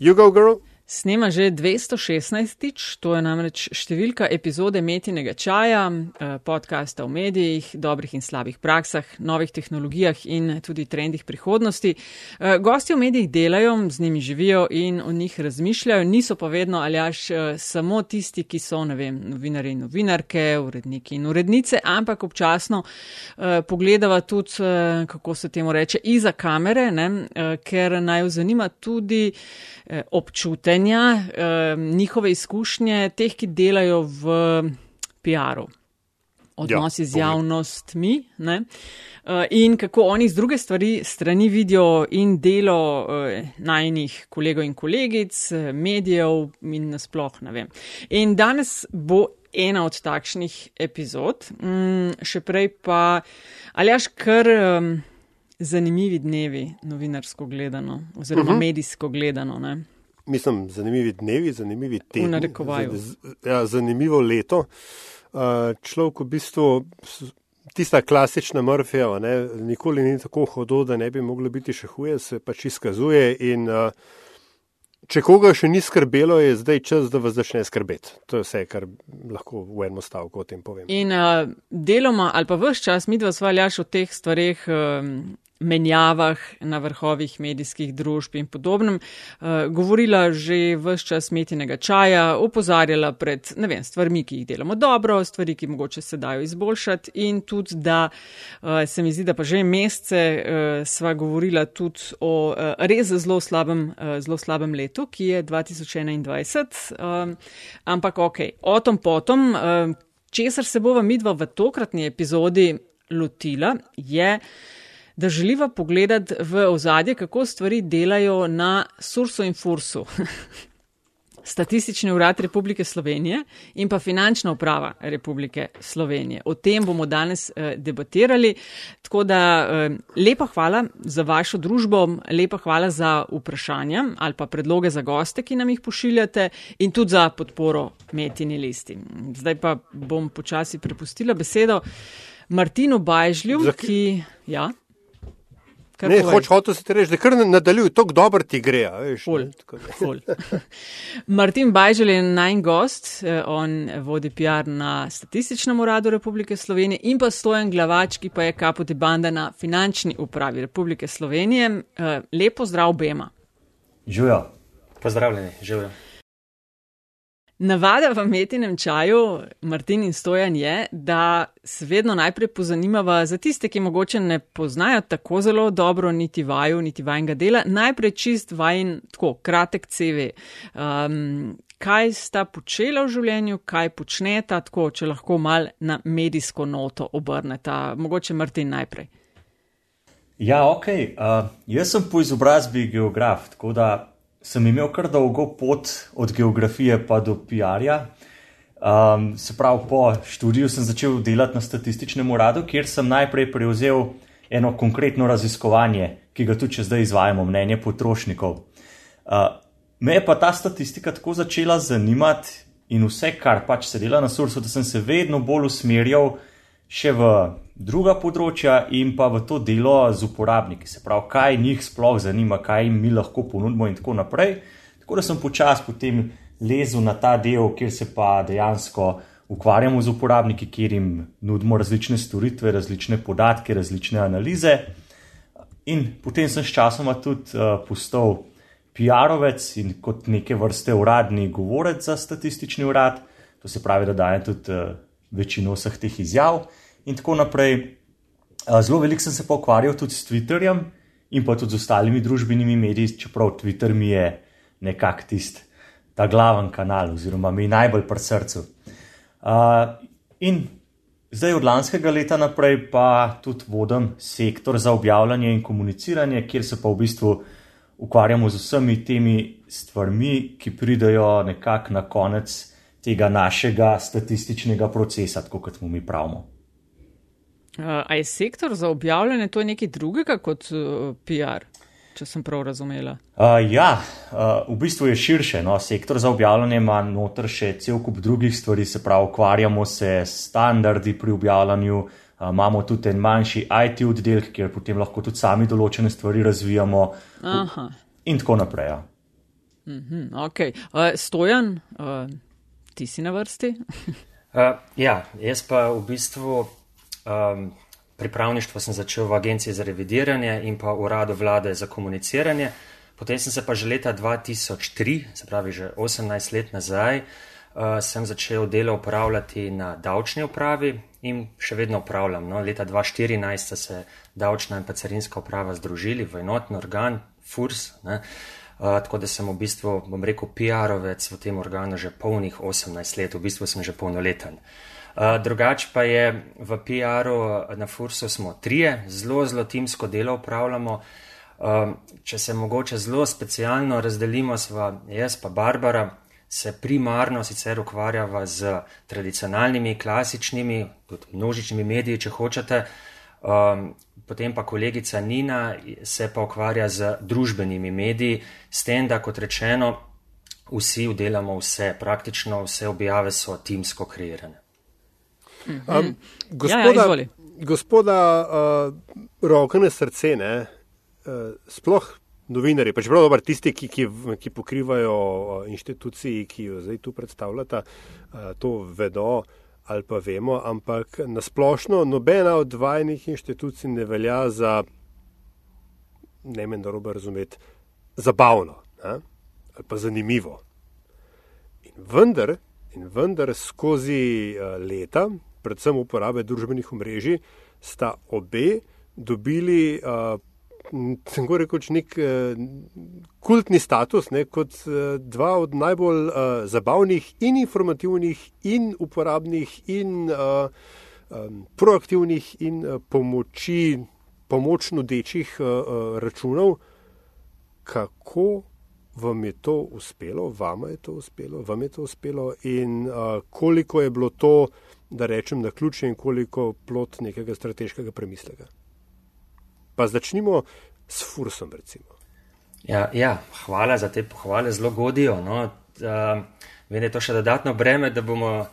You go, girl. Snema že 216. To je namreč številka epizode Metinega čaja, eh, podcasta o medijih, dobrih in slabih praksah, novih tehnologijah in tudi trendih prihodnosti. Eh, gosti v medijih delajo, z njimi živijo in o njih razmišljajo, niso pa vedno ali až eh, samo tisti, ki so, ne vem, novinari in novinarke, uredniki in urednice, ampak občasno pogledava tudi, kako se temu reče, iza kamere, ne, ker naj jo zanima tudi občutenja, eh, njihove izkušnje, teh, ki delajo v PR-u, odnosi ja, z javnostmi. Ne? In kako oni z druge stvari, strani vidijo in delo eh, najnih kolegov in kolegic, medijev in nasploh ne vem. In danes bo ena od takšnih epizod, mm, še prej pa, ali až kar. Um, zanimivi dnevi, novinarsko gledano, oziroma uh mhm. -huh. medijsko gledano. Ne? Mislim, zanimivi dnevi, zanimivi tedni. Ja, zanimivo leto. Uh, človek v bistvu, tista klasična Murphyjeva, nikoli ni tako hodo, da ne bi moglo biti še huje, se pač izkazuje. In, uh, če koga še ni skrbelo, je zdaj čas, da vas začne skrbeti. To je vse, kar lahko v enem stavku o tem povem. In uh, deloma, ali pa vse čas, mi dva svaljaš o teh stvareh. Uh, menjavah na vrhovih medijskih družb in podobnem, uh, govorila že vse čas metinega čaja, opozarjala pred vem, stvarmi, ki jih delamo dobro, stvari, ki mogoče se dajo izboljšati in tudi, da uh, se mi zdi, da pa že mesece uh, sva govorila tudi o res zelo slabem, zelo slabem letu, ki je 2021. Um, ampak ok, o tom potom, česar se bova midva v tokratni epizodi lotila, je da želiva pogledati v ozadje, kako stvari delajo na Sursu in Fursu. Statistični urad Republike Slovenije in pa finančna uprava Republike Slovenije. O tem bomo danes eh, debatirali. Tako da eh, lepa hvala za vašo družbo, lepa hvala za vprašanja ali pa predloge za goste, ki nam jih pošiljate in tudi za podporo metini listi. Zdaj pa bom počasi prepustila besedo Martinu Bajžlju, ki. Ja. Ne, hoč hotel si ti reči, da kar nadaljuj, tako dobro ti gre. Ful, ful. Martin Bajžel je naj gost, eh, on vodi PR na Statističnem uradu Republike Slovenije in pa stojen glavač, ki pa je kapoti banda na finančni upravi Republike Slovenije. Eh, lepo zdrav obema. Živijo. Pozdravljeni, živijo. Navada v metinem čaju, Martin in Stojan, je, da se vedno najprej pozanimava za tiste, ki mogoče ne poznajo tako zelo dobro niti vaju, niti vajnega dela, najprej čist vajen, tako kratek CV. Um, kaj sta počela v življenju, kaj počneta, tako če lahko mal na medijsko noto obrneta. Mogoče Martin najprej. Ja, ok. Uh, jaz sem po izobrazbi geograf, tako da sem imel kar dolgo pot od geografije pa do PR-ja. Um, se pravi, po študiju sem začel delati na statističnem uradu, kjer sem najprej prevzel eno konkretno raziskovanje, ki ga tudi zdaj izvajamo, mnenje potrošnikov. Uh, me je pa ta statistika tako začela zanimati in vse, kar pač se dela na sursu, da sem se vedno bolj usmerjal še v druga področja in pa v to delo z uporabniki, se pravi, kaj njih sploh zanima, kaj jim mi lahko ponudimo in tako naprej. Tako da sem počasi potem lezel na ta del, kjer se pa dejansko ukvarjamo z uporabniki, kjer jim nudimo različne storitve, različne podatke, različne analize. In potem sem s časoma tudi uh, postal PR-ovec in kot neke vrste uradni govorec za statistični urad, to se pravi, da dajem tudi uh, večino vseh teh izjav in tako naprej. Zelo veliko sem se pa ukvarjal tudi s Twitterjem in pa tudi z ostalimi družbenimi mediji, čeprav Twitter mi je nekako tisti ta glaven kanal, oziroma mi najbolj pri srcu. Uh, in zdaj od lanskega leta naprej pa tudi vodim sektor za objavljanje in komuniciranje, kjer se pa v bistvu ukvarjamo z vsemi temi stvarmi, ki pridajo nekako na konec tega našega statističnega procesa, tako kot mu mi pravimo. Uh, a je sektor za objavljanje to nekaj drugega kot uh, PR, če sem prav razumela? Uh, ja, uh, v bistvu je širše. No? Sektor za objavljanje ima noter še cel kup drugih stvari, se pravi, ukvarjamo se s standardi pri objavljanju, uh, imamo tudi en manjši IT oddelek, kjer potem lahko tudi sami določene stvari razvijamo. Aha. In tako naprej. Ja. Mm -hmm, okay. uh, Stojan, uh, ti si na vrsti? uh, ja, jaz pa v bistvu um, pripravništvo sem začel v Agenciji za revidiranje in pa uradu vlade za komuniciranje. Potem sem se pa že leta 2003, se pravi že 18 let nazaj, uh, sem začel delo upravljati na davčni upravi in še vedno upravljam. No, leta 2014 so se davčna in pa carinska uprava združili v enotni organ, FURS. Ne. Uh, tako da sem v bistvu, bom rekel, PR-ovec v tem organu že polnih 18 let, v bistvu sem že polnoleten. Uh, drugač pa je v PR-u na FURS-u smo trije, zelo, zelo timsko delo upravljamo. Uh, če se mogoče zelo specialno razdelimo, sva jaz pa Barbara, se primarno sicer ukvarjava z tradicionalnimi, klasičnimi, tudi množičnimi mediji, če hočete. Um, potem pa kolegica Nina se pa ukvarja z družbenimi mediji, s tem, da kot rečeno, vsi udelamo vse, praktično vse objave so timsko kreirane. Um, gospoda, ja, ja, gospoda uh, rokane srce, ne, uh, sploh novinari, pač prav dober tisti, ki, ki, ki pokrivajo inštituciji, ki jo zdaj tu predstavljata, uh, to vedo ali pa vemo, ampak nasplošno nobena od dvajnih inštitucij ne velja za, ne men da robe razumeti, zabavno ne? ali pa zanimivo. In vendar, in vendar skozi uh, leta, predvsem uporabe družbenih omrežij, sta obe dobili uh, rekoč nek uh, kultni status, ne, kot uh, dva od najbolj uh, zabavnih in informativnih in uporabnih in uh, um, proaktivnih in uh, pomoči, pomoč nudečih uh, uh, računov. Kako vam je to uspelo, vama je to uspelo, vam je to uspelo? In uh, koliko je bilo to, da rečem, na ključe in koliko plot nekega strateškega premisleka? Pa začnimo s Fursom. Ja, ja, hvala za te pohvale, zelo godijo. No. Uh, Vem, da je to še dodatno breme, da bomo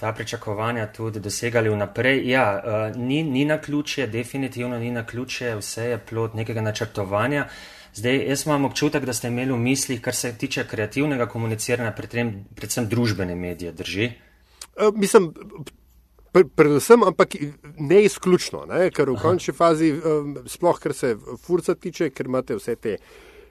ta pričakovanja tudi dosegali vnaprej. Ja, uh, ni, ni na ključe, definitivno ni na ključe, vse je plot nekega načrtovanja. Zdaj, jaz imam občutek, da ste imeli v mislih, kar se tiče kreativnega komuniciranja, predvsem, predvsem družbene medije, drži? Uh, mislim, predvsem, ampak ne izključno, ne? ker v končni fazi, um, sploh kar se furca tiče, ker imate vse te.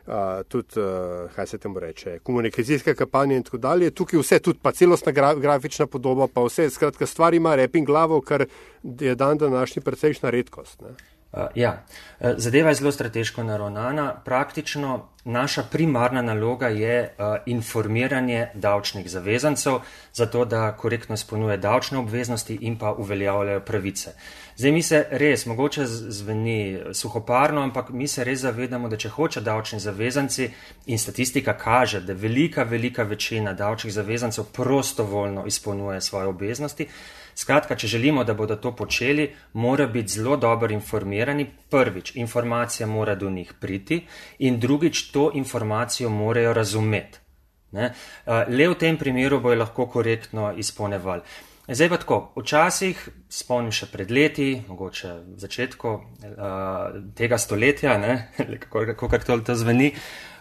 Uh, tudi, uh, kaj se temu reče, komunikacijske kampanje in tako dalje. Tukaj vse, tudi pa celostna gra, grafična podoba, pa vse, skratka, stvar ima reping glavo, kar je dan današnji precejšna redkost. Ne? Uh, ja, uh, zadeva je zelo strateško naravnana. Praktično naša primarna naloga je uh, informiranje davčnih zavezancev, zato da korektno izpolnjuje davčne obveznosti in pa uveljavljajo pravice. Zdaj mi se res, mogoče zveni suhoparno, ampak mi se res zavedamo, da če hoče davčni zavezanci in statistika kaže, da velika, velika večina davčnih zavezancev prostovoljno izpolnjuje svoje obveznosti. Skratka, če želimo, da bodo to počeli, mora biti zelo dobro informirani. Prvič, informacija mora do njih priti in drugič, to informacijo morajo razumeti. Ne? Eh, le v tem primeru bojo lahko korektno izpolnevali. Zdaj pa tako, včasih, spomnim še pred leti, mogoče v začetku uh, tega stoletja, kako, kako to zveni,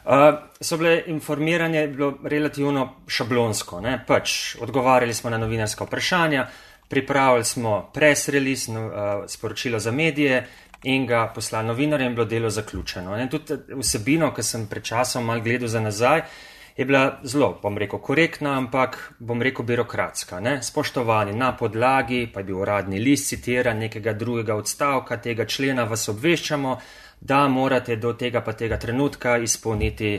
uh, so bile informiranje bilo relativno šablonsko. Pač, odgovarjali smo na novinarska vprašanja, pripravili smo press release, no, uh, sporočilo za medije in ga poslali novinarjem, in bilo delo zaključeno. In tudi vsebino, ki sem pred časom mal gledal za nazaj, je bila zelo, bom rekel, korektna, ampak bom rekel birokratska. Ne? Spoštovani na podlagi, pa je bil uradni list citiran nekega drugega odstavka tega člena, vas obveščamo, da morate do tega pa tega trenutka izpolniti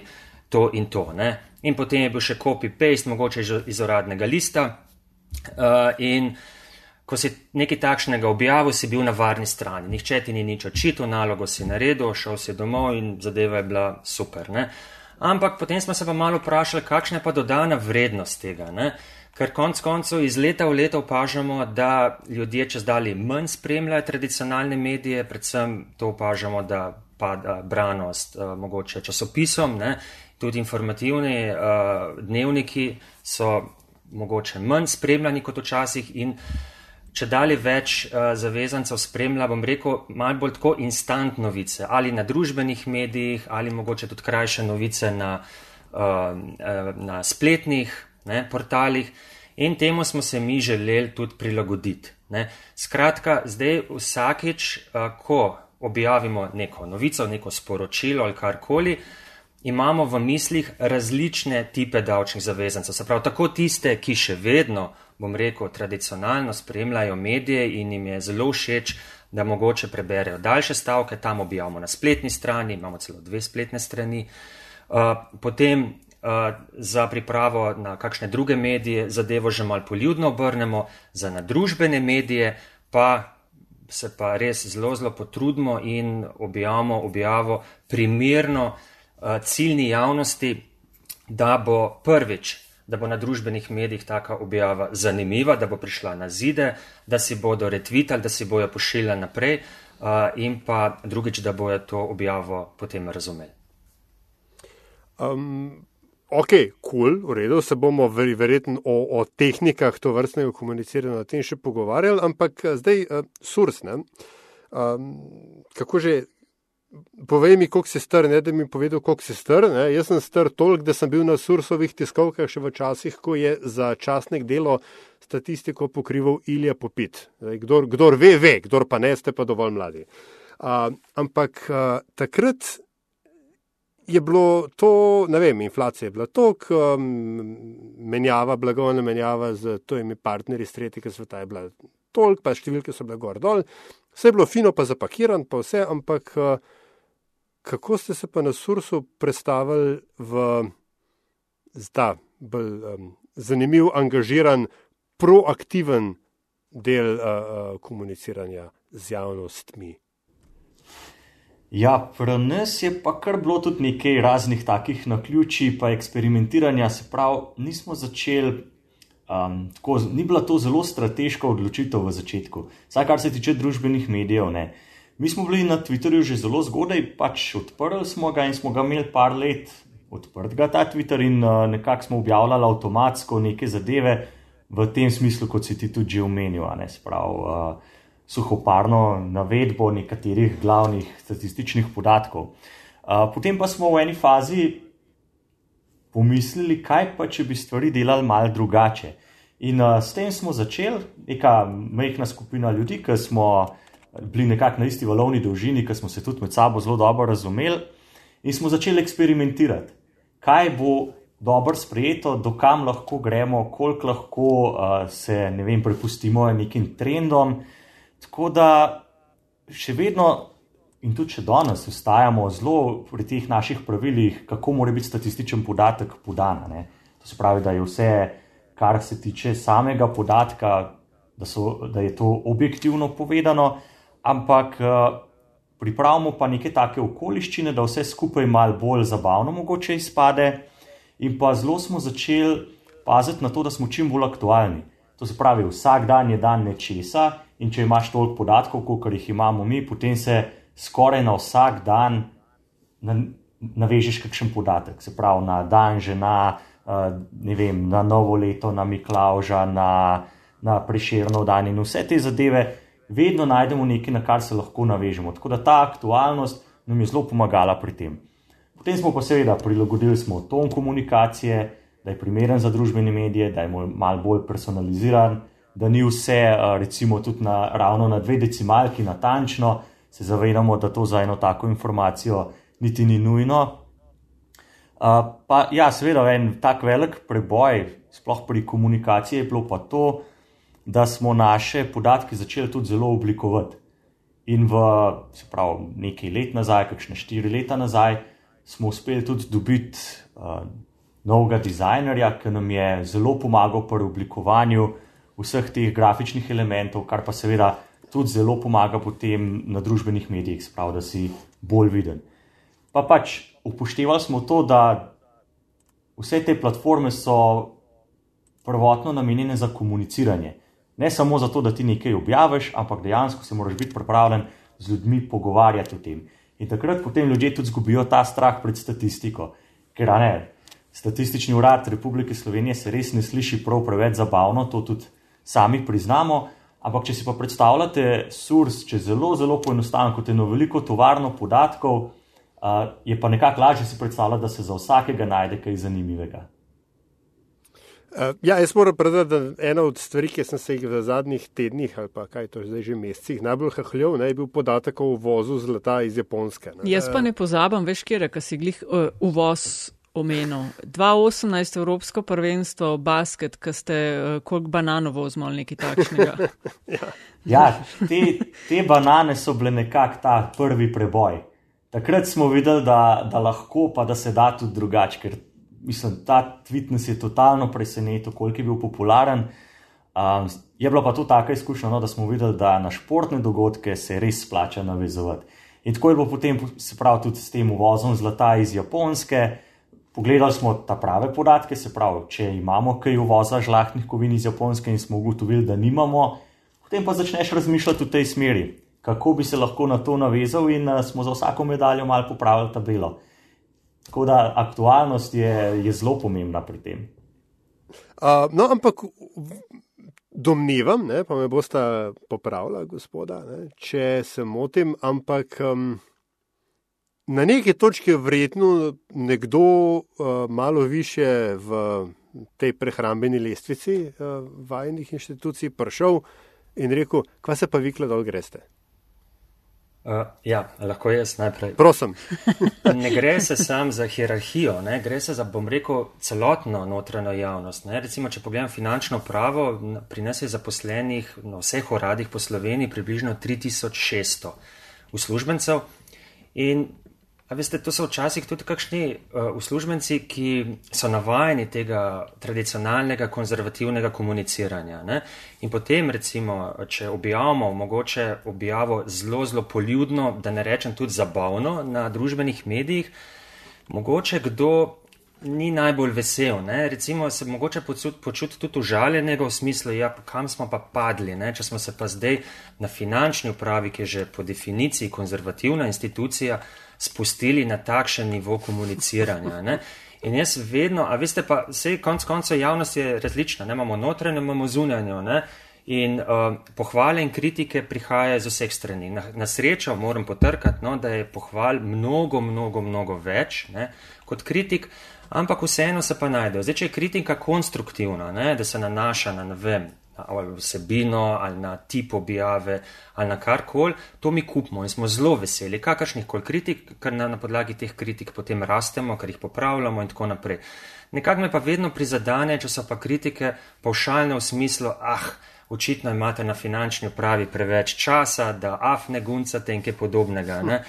to in to. Ne? In potem je bil še copy-paste, mogoče iz uradnega lista. Uh, in ko si nekaj takšnega objavil, si bil na varni strani. Nihče ti ni nič očitil, nalogo si naredil, šel si domov in zadeva je bila super. Ne? Ampak potem smo se pa malo vprašali, kakšna je pa dodana vrednost tega. Ne? Ker konc koncev iz leta v leto opažamo, da ljudje čez dalje manj spremljajo tradicionalne medije, predvsem to opažamo, da pada branost uh, mogoče časopisom, ne? tudi informativni uh, dnevniki so mogoče manj spremljani kot včasih in uh, če dalje več uh, zavezancev spremlja, bom rekel, malo bolj tako instant novice ali na družbenih medijih ali mogoče tudi krajše novice na na spletnih ne, portalih in temu smo se mi želeli tudi prilagoditi. Ne. Skratka, zdaj vsakeč, ko objavimo neko novico, neko sporočilo ali karkoli, imamo v mislih različne type davčnih zavezancev. Se pravi, tako tiste, ki še vedno, bom rekel, tradicionalno spremljajo medije in jim je zelo všeč, da mogoče preberejo daljše stavke, tam objavimo na spletni strani, imamo celo dve spletne strani. Potem za pripravo na kakšne druge medije zadevo že mal poljudno obrnemo, za nadružbene medije pa se pa res zelo, zelo potrudimo in objavimo objavo primerno ciljni javnosti, da bo prvič, da bo na družbenih medijih taka objava zanimiva, da bo prišla na zide, da si bodo retvitali, da si bojo pošiljali naprej in pa drugič, da bojo to objavo potem razumeli. Um, ok, kul, cool, v redu, se bomo ver, verjetno o, o tehnikah to vrstnega komuniciranja na tem še pogovarjali, ampak zdaj uh, surs, ne? Um, kako že, povej mi, koliko si star, ne da mi povedal, koliko si star. Ne? Jaz sem star toliko, da sem bil na sursovih tiskovkah še v časih, ko je za časnik delo statistiko pokrival Ilja Popit. Kdor, kdor ve, ve, kdor pa ne, ste pa dovolj mladi. Uh, ampak uh, takrat je bilo to, ne vem, inflacija je bila tok, um, menjava, blagovna menjava z tojimi partnerji iz tretjega sveta je bila toliko, pa številke so bile gor dol. Vse je bilo fino, pa zapakiran, pa vse, ampak uh, kako ste se pa na Sursu predstavili v ta bolj um, zanimiv, angažiran, proaktiven del uh, uh, komuniciranja z javnostmi? Ja, pri nas je pa kar bilo tudi nekaj raznih takih naključij, pa eksperimentiranja. Se pravi, nismo začeli, um, tako, ni bila to zelo strateška odločitev v začetku, vsaj kar se tiče družbenih medijev. Ne. Mi smo bili na Twitterju že zelo zgodaj, pač odprli smo ga in smo ga imeli par let odprtega ta Twitter in uh, nekako smo objavljali avtomatsko neke zadeve v tem smislu, kot si ti tudi že omenil, ne sprav. Uh, suhoparno navedbo nekaterih glavnih statističnih podatkov. Uh, potem pa smo v eni fazi pomislili, kaj pa, če bi stvari delali malo drugače. In uh, s tem smo začeli, neka majhna skupina ljudi, ki smo bili nekako na isti valovni dolžini, ki smo se tudi med sabo zelo dobro razumeli, in smo začeli eksperimentirati, kaj bo dobro sprejeto, dokam lahko gremo, koliko lahko uh, se vem, prepustimo nekim trendom. Tako da še vedno. In tudi, če danes ustajamo zelo pri teh naših pravilih, kako mora biti statističen podatek podan. Ne? To se pravi, da je vse, kar se tiče samega podatka, da, so, da je to objektivno povedano, ampak uh, pripravimo pa neke take okoliščine, da vse skupaj malo bolj zabavno mogoče izpade, in pa zelo smo začeli paziti na to, da smo čim bolj aktualni. To se pravi, vsak dan je dan nečesa, in če imaš toliko podatkov, kot jih imamo mi, potem se skoraj na vsak dan navežeš kakšen podatek. Se pravi, na dan že na, uh, ne vem, na novo leto, na Miklauža, na, na preširno dan in vse te zadeve vedno najdemo nekaj, na kar se lahko navežemo. Tako da ta aktualnost nam je zelo pomagala pri tem. Potem smo pa seveda prilagodili smo ton komunikacije, da je primeren za družbene medije, da je malo bolj personaliziran, da ni vse, recimo, tudi na, ravno na dve decimalki natančno, se zavedamo, da to za eno tako informacijo niti ni nujno. Uh, pa ja, seveda, en tak velik preboj, sploh pri komunikaciji, je bilo pa to, da smo naše podatke začeli tudi zelo oblikovati. In v pravi, nekaj let nazaj, kakšne štiri leta nazaj, smo uspeli tudi dobiti uh, novega dizajnerja, ki nam je zelo pomagal pri oblikovanju vseh teh grafičnih elementov, kar pa seveda tudi zelo pomaga potem na družbenih medijih, sprav, da si bolj viden. Pa pač upoštevali smo to, da vse te platforme so prvotno namenjene za komuniciranje. Ne samo zato, da ti nekaj objaviš, ampak dejansko se moraš biti pripravljen z ljudmi pogovarjati o tem. In takrat potem ljudje tudi izgubijo ta strah pred statistiko. Ker ne, statistični urad Republike Slovenije se res ne sliši prav preveč zabavno, to tudi sami priznamo. Ampak, če si pa predstavljate SURS, če zelo, zelo poenostavljeno, kot eno veliko tovarno podatkov, Uh, je pa nekako lažje si predstavljati, da se za vsakega najde kaj zanimivega. Uh, ja, jaz moram predati, da ena od stvari, ki sem se jih v zadnjih tednih ali pa kaj to zdaj že mesecih najbolj hahljal, je bil podatek o uvozu zlata iz Japonske. Ne. Jaz pa ne pozabam, veš, kje je, kaj si glih uh, uvoz omenil. 2018 Evropsko prvenstvo basket, ki ste uh, koliko banano vozimo ali nekaj takšnega. ja, ja te, te banane so bile nekako ta prvi preboj. Takrat smo videli, da, da lahko, pa da se da tudi drugače mislim, ta tweet nas je totalno presenetil, koliko je bil popularen. Um, je bila pa to taka izkušnja, no, da smo videli, da na športne dogodke se res splača navezovati. In tako je bilo potem, se pravi, tudi s tem uvozom zlata iz Japonske. Pogledali smo ta prave podatke, se pravi, če imamo kaj uvoza žlahtnih kovin iz Japonske in smo ugotovili, da nimamo, potem pa začneš razmišljati v tej smeri, kako bi se lahko na to navezal in uh, smo za vsako medaljo malo popravili tabelo. Tako da aktualnost je, je zelo pomembna pri tem. Uh, no, ampak domnevam, ne, pa me boste popravila, gospoda, ne, če se motim, ampak um, na neki točki je vredno nekdo uh, malo više v tej prehrambeni lestvici uh, vajnih inštitucij prišel in rekel, kva se pa vi kladol greste. Uh, ja, lahko jaz najprej. Prosim. ne gre se sam za hierarhijo, ne? gre se za, bom rekel, celotno notranjo javnost. Ne? Recimo, če pogledam finančno pravo, pri nas je zaposlenih na vseh uradih po Sloveniji približno 3600 uslužbencev in A veste, to so včasih tudi kakšni uh, uslužbenci, ki so navajeni tega tradicionalnega, konzervativnega komuniciranja. Ne? In potem, recimo, če objavimo, mogoče objavo zelo, zelo poljudno, da ne rečem tudi zabavno na družbenih medijih, mogoče kdo ni najbolj vesel. Ne? Recimo se mogoče počuti tudi užaljenega v smislu, ja, kam smo pa padli, ne? če smo se pa zdaj na finančni upravi, ki je že po definiciji konzervativna institucija, spustili na takšen nivo komuniciranja. Ne? In jaz vedno, a veste pa, vse konc koncev javnost je različna, ne? imamo notranjo, imamo zunanjo. Ne? In uh, pohvale in kritike prihajajo z vseh strani. Na, na srečo moram potrkati, no, da je pohval mnogo, mnogo, mnogo več ne, kot kritik, ampak vseeno se pa najdejo. Zdaj, če je kritika konstruktivna, ne, da se nanaša na, ne vem, ali vsebino, ali na tip objave, ali na karkoli, to mi kupimo in smo zelo veseli. Kakršnih koli kritik, ker na, na podlagi teh kritik potem rastemo, ker jih popravljamo in tako naprej. Nekako me pa vedno prizadene, če so pa kritike pavšalne v smislu, ah, očitno imate na finančni upravi preveč časa, da af ne guncate in kaj podobnega. Ne?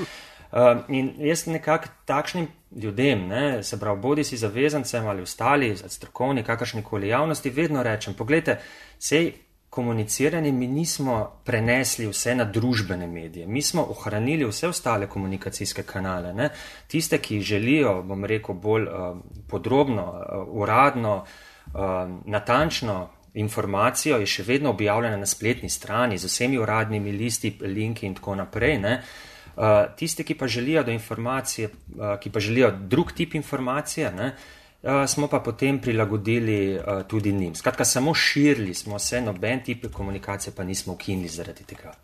Uh, in jaz nekako takšnim ljudem, ne, se pravi, bodi si zavezancem ali ostali, strokovni, kakršni koli javnosti, vedno rečem, pogledajte, sej komuniciranje mi nismo prenesli vse na družbene medije, mi smo ohranili vse ostale komunikacijske kanale, ne, tiste, ki želijo, bom rekel, bolj uh, podrobno, uh, uradno, uh, natančno informacijo, je še vedno objavljena na spletni strani z vsemi uradnimi listi, linki in tako naprej. Ne, uh, tiste, ki pa želijo do informacije, uh, ki pa želijo drug tip informacije, ne, uh, smo pa potem prilagodili uh, tudi njim. Skratka, samo širili smo se, noben tip komunikacije pa nismo ukinili zaradi tega.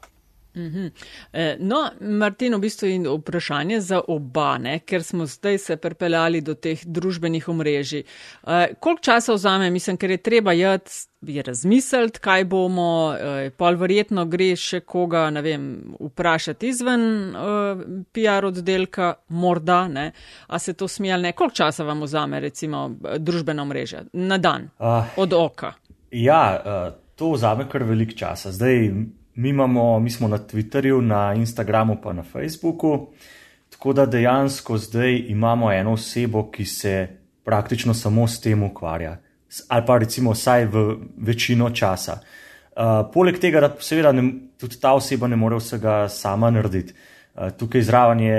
Mhm. Eh, no, Martin, v bistvu je vprašanje za oba, ne? ker smo zdaj se pripeljali do teh družbenih omrežij. Eh, koliko časa vzame, mislim, ker je treba je razmisliti, kaj bomo, eh, pol verjetno gre še koga, ne vem, vprašati izven PR oddelka, morda, ne? a se to smije ali ne. Koliko časa vam vzame, recimo, družbena omrežja na dan uh, od oka? Ja, uh, to vzame kar velik časa. Zdaj, Mi, imamo, mi smo na Twitterju, na Instagramu, pa na Facebooku. Tako da dejansko zdaj imamo eno osebo, ki se praktično samo s tem ukvarja, ali pa recimo vsaj v večino časa. Uh, poleg tega, da seveda ne, tudi ta oseba ne more vsega sama narediti. Uh, tukaj zraven je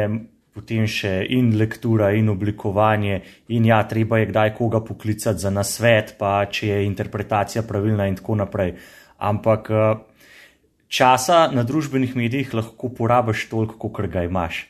potem še in lektura, in oblikovanje, in ja, treba je kdaj koga poklicati za nasvet, pa če je interpretacija pravilna in tako naprej. Ampak uh, časa na družbenih medijih lahko porabiš toliko, kot ga imaš.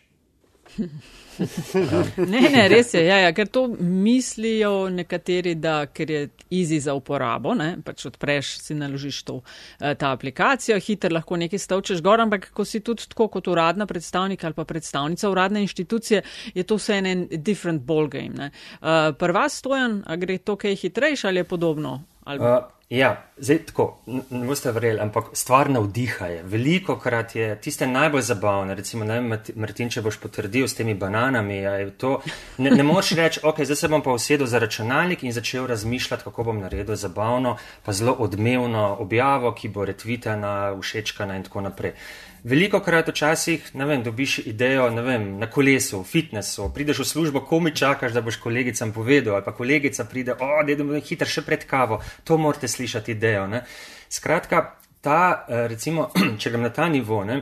ne, ne, res je, ja, ja, ker to mislijo nekateri, da ker je easy za uporabo, ne, pač odpreš, si naložiš to, eh, ta aplikacijo, hiter lahko nekaj stavčeš gor, ampak ko si tudi tako kot uradna predstavnika ali pa predstavnica uradne inštitucije, je to vse en different ball game. Ne. Uh, prva stojan, a gre to kaj hitrejše ali je podobno? Ali... Uh, Ja, zdaj tako, ne boste verjeli, ampak stvar navdiha je. Veliko krat je tiste najbolj zabavne, recimo, ne vem, Martin, če boš potrdil s temi bananami, ja, to, ne, ne moš reči, ok, zdaj se bom pa usedel za računalnik in začel razmišljati, kako bom naredil zabavno, pa zelo odmevno objavo, ki bo retvitana, všečkana in tako naprej. Veliko krat včasih, ne vem, dobiš idejo, ne vem, na kolesu, v fitnessu, prideš v službo, komi čakaš, da boš kolegicam povedal, ali pa kolegica pride, o, idem hiter še pred kavo, to morate slišati idejo. Ne. Skratka, ta, eh, recimo, če grem na ta nivo, ne,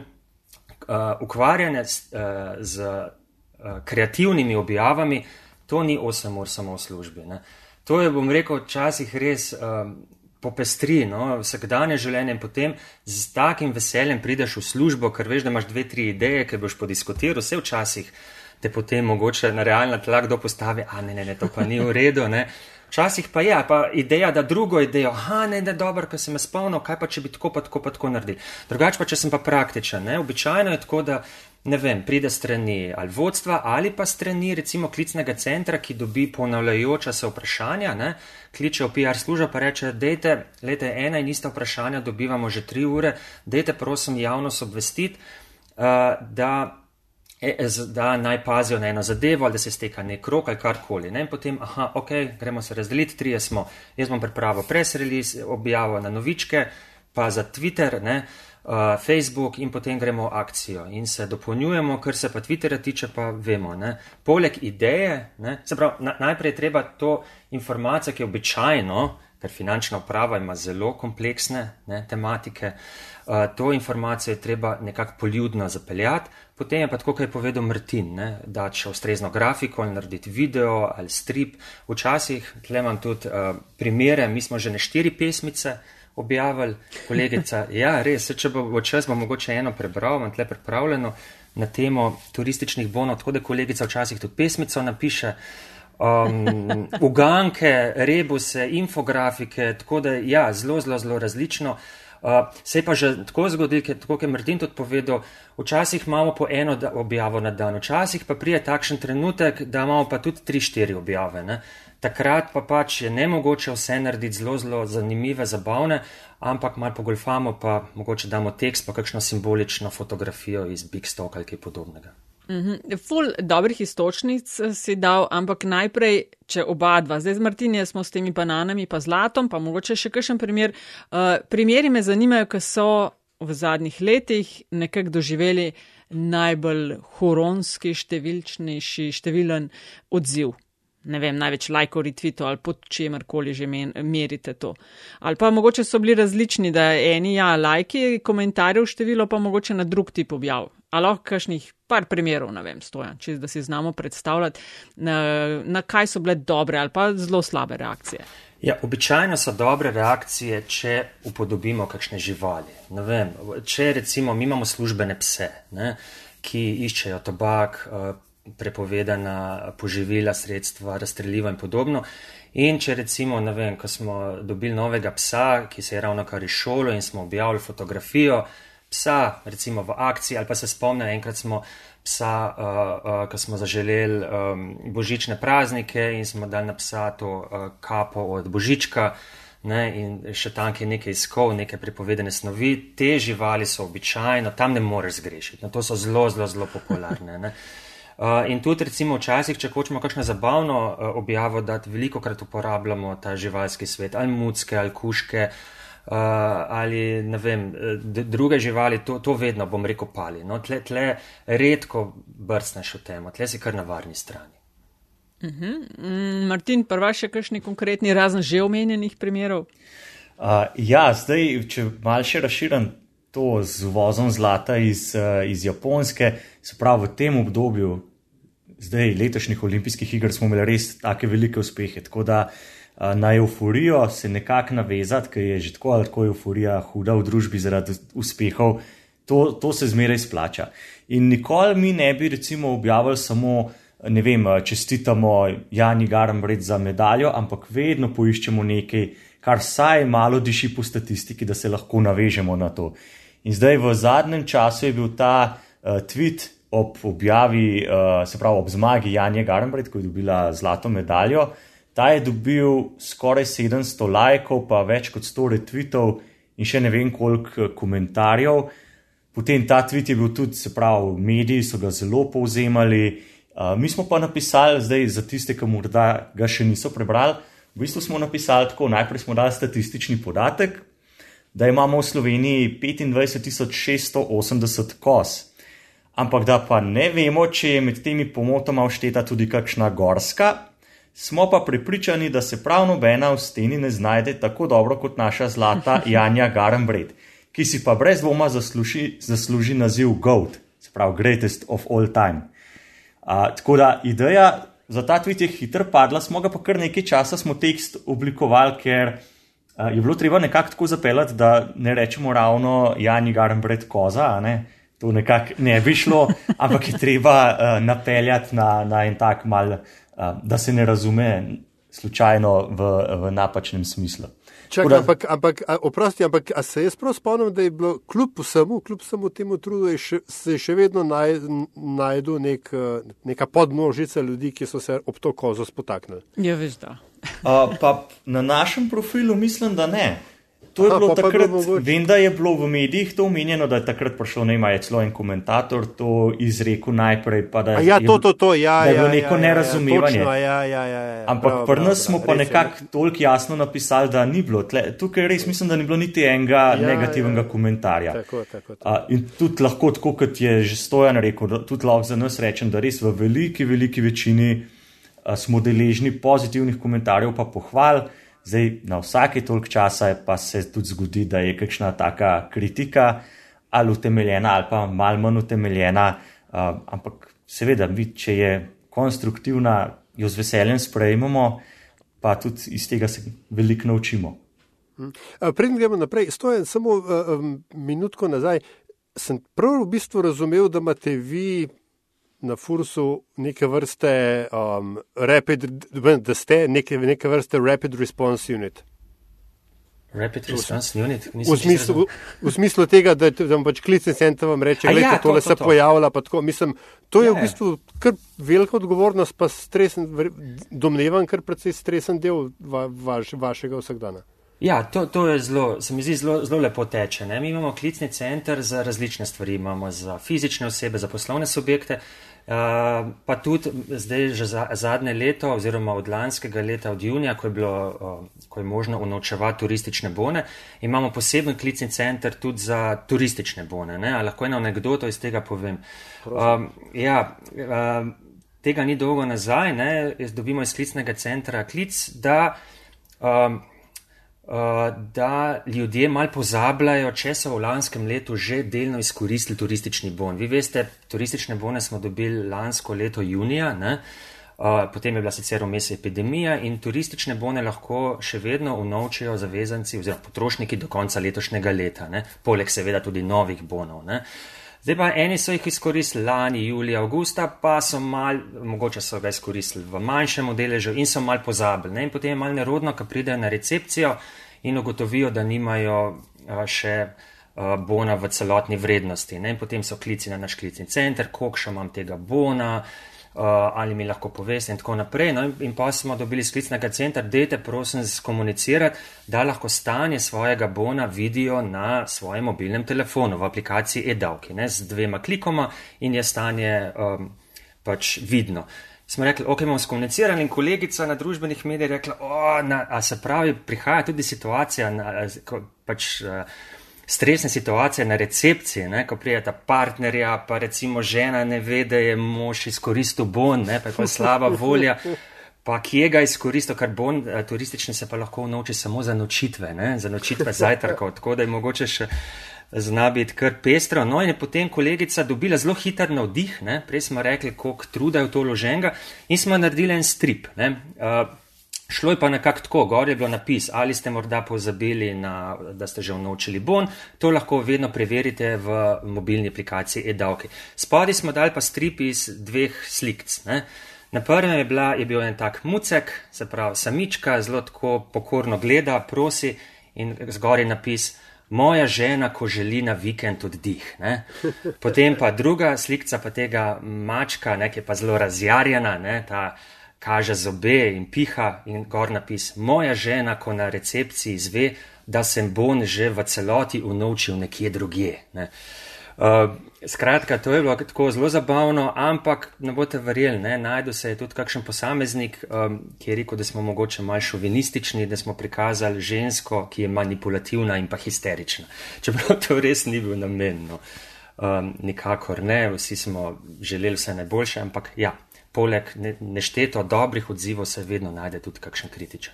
uh, ukvarjanje uh, z uh, kreativnimi objavami, to ni 8 ur samo v službi. Ne. To je, bom rekel, včasih res. Uh, popestri no, vsakdanje življenje in potem z takim veseljem prideš v službo, ker veš, da imaš dve, tri ideje, ki boš podiskutiral, vse včasih te potem mogoče na realna tla kdo postavi, a ne, ne, ne, to pa ni v redu. Ne. Včasih pa je, pa ideja, da drugo idejo, a ne, ne, dobro, ker sem jaz spomnil, kaj pa če bi tako, pa tako, pa tako naredil. Drugače pa, če sem pa praktičen, ne, običajno je tako, da ne vem, pride strani ali vodstva ali pa strani recimo klicnega centra, ki dobi ponavljajoča se vprašanja, ne, kliče v PR službo pa reče, dejte, lete, ena in ista vprašanja dobivamo že tri ure, dejte prosim javnost obvestiti, uh, da, e, da naj pazijo na eno zadevo ali da se steka nek rok ali karkoli. Ne, in potem, aha, ok, gremo se razdeliti, trije smo, jaz bom pripravil press release, objavo na novičke, pa za Twitter, ne, uh, Facebook in potem gremo v akcijo in se dopolnjujemo, kar se pa Twitterja tiče, pa vemo. Ne? Poleg ideje, ne, se pravi, na, najprej treba to informacijo, ki je običajno, ker finančna uprava ima zelo kompleksne ne, tematike, uh, to informacijo je treba nekako poljudno zapeljati, potem je pa tako, kot je povedal Martin, ne, da če ustrezno grafiko ali narediti video ali strip, včasih, tle imam tudi uh, primere, mi smo že ne štiri pesmice, objavili, kolegica. Ja, res, če bo čas, bo mogoče eno prebral, imam tle pripravljeno na temo turističnih bonov, tako da kolegica včasih tudi pesmico napiše. Um, uganke, rebuse, infografike, tako da ja, zelo, zelo, zelo različno. Uh, se je pa že tako zgodilo, kot je Martin tudi povedal, včasih imamo po eno objavo na dan, včasih pa prije takšen trenutek, da imamo pa tudi tri, štiri objave. Ne? Takrat pa pač je ne mogoče vse narediti zelo, zelo zanimive, zabavne, ampak malo pogolfamo, pa mogoče damo tekst, pa kakšno simbolično fotografijo iz Big Stock ali kaj podobnega. Mm -hmm. Ful dobrih istočnic eh, si dal, ampak najprej, če oba dva, zdaj z Martinjem smo s temi bananami pa zlatom, pa mogoče še kakšen primer. Uh, primeri me zanimajo, ker so v zadnjih letih nekako doživeli najbolj huronski, številčnejši, številen odziv ne vem, največ lajkov, retvitov ali pod čemer koli že merite to. Ali pa mogoče so bili različni, da eni ja, lajki, komentarjev število, pa mogoče na drug tip objav. Ali lahko kakšnih par primerov, ne vem, stojan, če da si znamo predstavljati, na, na kaj so bile dobre ali pa zelo slabe reakcije. Ja, običajno so dobre reakcije, če upodobimo kakšne živali. Vem, če recimo mi imamo službene pse, ne, ki iščejo tobak, uh, prepovedana poživila, sredstva, razstreljiva in podobno. In če recimo, ne vem, ko smo dobili novega psa, ki se je ravno kar izšolo in smo objavili fotografijo psa, recimo v akciji, ali pa se spomnim, enkrat smo psa, uh, uh, ko smo zaželeli um, božične praznike in smo dali na psa to uh, kapo od božička. Ne, in še tam je nekaj iskov, neke prepovedane snovi, te živali so običajno, tam ne moreš zgrešiti. No, to so zelo, zelo, zelo popularne. Ne. Uh, in tudi, recimo, včasih, če hočemo kakšno zabavno uh, objavo, da veliko krat uporabljamo ta živalski svet, ali mucke, ali kuške, uh, ali ne vem, druge živali, to, to vedno bom rekel pali. No, tle, tle redko brcneš v temo, tle si kar na varni strani. Uh -huh. mm, Martin, prva še kakšni konkretni, razen že omenjenih primerov? Uh, ja, zdaj, če mal še razširim to z uvozom zlata iz, uh, iz Japonske, se pravi v tem obdobju, zdaj letošnjih olimpijskih iger smo imeli res take velike uspehe. Tako da na euforijo se nekako navezati, ker je že tako ali tako euforija huda v družbi zaradi uspehov. To, to se zmeraj splača. In nikoli mi ne bi, recimo, objavili samo, ne vem, čestitamo Jani Garambred za medaljo, ampak vedno poiščemo nekaj, kar vsaj malo diši po statistiki, da se lahko navežemo na to. In zdaj v zadnjem času je bil ta uh, tweet ob objavi, uh, se pravi ob zmagi Janja Garambred, ko je dobila zlato medaljo. Ta je dobil skoraj 700 lajkov, pa več kot 100 retweetov in še ne vem koliko komentarjev. Potem ta tweet je bil tudi, se pravi, mediji so ga zelo povzemali. Uh, mi smo pa napisali, zdaj za tiste, ki morda ga še niso prebrali, v bistvu smo napisali tako: najprej smo dali statistični podatek, da imamo v Sloveniji 25.680 kos, ampak da pa ne vemo, če je med temi pomotoma všteta tudi kakšna gorska. Smo pa prepričani, da se prav nobena v steni ne znajde tako dobro kot naša zlata Janja Garambred ki si pa brez dvoma zasluži, zasluži naziv GOAT, se pravi Greatest of All Time. Uh, tako da ideja za ta tweet je hitro padla, smo ga pa kar nekaj časa smo tekst oblikovali, ker uh, je bilo treba nekako tako zapeljati, da ne rečemo ravno Jani Garambred koza, ne? to nekako ne bi šlo, ampak je treba uh, napeljati na, na en tak mal, uh, da se ne razume slučajno v, v napačnem smislu. Čakaj, ampak, ampak, oprosti, ampak a se jaz prav spomnim, da je bilo kljub vsemu, kljub vsemu temu trudu, še, se je še vedno naj, najdu nek, neka podmnožica ljudi, ki so se ob to kozo spotaknili. Ja, veš da. Uh, pa na našem profilu mislim, da ne. To je Aha, bilo pa takrat, pa vem, da je bilo v medijih to omenjeno, da je takrat prišel ima celo en komentator to izrekel najprej. Da ja, to, to, to, ja, da je bilo ja, neko ja, nerazumevanje. Ja, ja, ja, ja, ja, Ampak pri nas smo pa nekako toliko jasno napisali, da ni bilo. Tle, tukaj res mislim, da ni bilo niti enega ja, negativnega ja, komentarja. Tako, tako, tako. A, in tudi lahko, tako kot je že stojan rekel, tudi lahko za nas rečem, da res v veliki, veliki večini a, smo deležni pozitivnih komentarjev pa pohval. Zdaj, na vsake toliko časa pa se tudi zgodi, da je kakšna taka kritika ali utemeljena ali pa malo manj utemeljena, uh, ampak seveda, vi, če je konstruktivna, jo z veseljem sprejmemo, pa tudi iz tega se veliko naučimo. Hm. Preden gremo naprej, stojem samo uh, minutko nazaj. Sem prav v bistvu razumel, da imate vi na Fursu neke vrste um, rapid, da ste neke, neke vrste rapid response unit. Rapid response unit. V smislu, v, v smislu tega, da, da vam pač klicni center vam reče, da ja, to, tole to, to, se to. pojavlja. Mislim, to je, je v bistvu kar velika odgovornost, pa stresen, domnevam, kar precej stresen del va, vaš, vašega vsakdana. Ja, to, to je zelo, se mi zdi zelo, zelo lepo teče. Ne? Mi imamo klicni center za različne stvari. Imamo za fizične osebe, za poslovne subjekte, Uh, pa tudi zdaj, že za, zadnje leto, oziroma od lanskega leta, od junija, ko je, bilo, uh, ko je možno unovčevati turistične bone, imamo poseben klicni center tudi za turistične bone. Ne? Lahko eno anegdoto iz tega povem. Uh, ja, uh, tega ni dolgo nazaj, ne? dobimo iz klicnega centra klic, da. Eh, da ljudje mal pozabljajo, če so v lanskem letu že delno izkoristili turistični bon. Vi veste, turistične bone smo dobili lansko leto junija, ne? Uh, potem je bila sicer vmes epidemija in turistične bone lahko še vedno unovčijo zavezanci oziroma potrošniki do konca letošnjega leta, ne? poleg seveda tudi novih bonov. Ne? Zdaj pa eni so jih izkoristili lani, julija, avgusta, pa so mal, mogoče so ga izkoristili v manjšem deležu in so mal pozabili. Ne? In potem je mal nerodno, ko pridejo na recepcijo in ugotovijo, da nimajo še bona v celotni vrednosti. Ne? Potem so klici na naš klicni center, koliko še imam tega bona, ali mi lahko poveste in tako naprej. No? In pa smo dobili z klicnega centra, dejte prosim skomunicirati, da lahko stanje svojega bona vidijo na svojem mobilnem telefonu v aplikaciji e-davki, z dvema klikoma in je stanje um, pač vidno smo rekli, ok, bomo skomunicirali in kolegica na družbenih medijih rekla, o, na, a se pravi, prihaja tudi situacija, na, ko, pač uh, stresne situacije na recepciji, ne, ko prijeta partnerja, pa recimo žena ne ve, da je mož izkoristil bon, ne, pa je pa slaba volja. Pa kje ga izkoristil, kar bon, turistični se pa lahko nauči samo za nočitve, ne? za nočitve zajtrkov, tako da je mogoče še zna biti kar pestro. No, in je potem kolegica dobila zelo hiter navdih, ne? prej smo rekli, koliko truda je v to loženga, in smo naredili en strip. Uh, Šlo je pa nekako tako, gor je bilo napis, ali ste morda pozabili, na, da ste že vnočili bon, to lahko vedno preverite v mobilni aplikaciji e-davki. Spodaj smo dali pa strip iz dveh slikc. Ne? Na prvem je, bila, je bil en tak mucek, se pravi samička, zelo tako pokorno gleda, prosi in zgor je napis, moja žena, ko želi na vikend oddih. Ne? Potem pa druga slikca pa tega mačka, ki je pa zelo razjarjena, ne? ta kaže zobe in piha in gor napis: Moja žena, ko na recepciji izve, da sem bon že v celoti unovčil nekje drugje. Ne. Uh, skratka, to je bilo tako zelo zabavno, ampak ne boste verjeli, ne, najdu se je tudi kakšen posameznik, um, ki je rekel, da smo mogoče mal šovinistični, da smo prikazali žensko, ki je manipulativna in pa histerična. Čeprav to res ni bil namen, no. um, nikakor ne, vsi smo želeli vse najboljše, ampak ja, poleg nešteto dobrih odzivov se vedno najde tudi kakšen kritičen.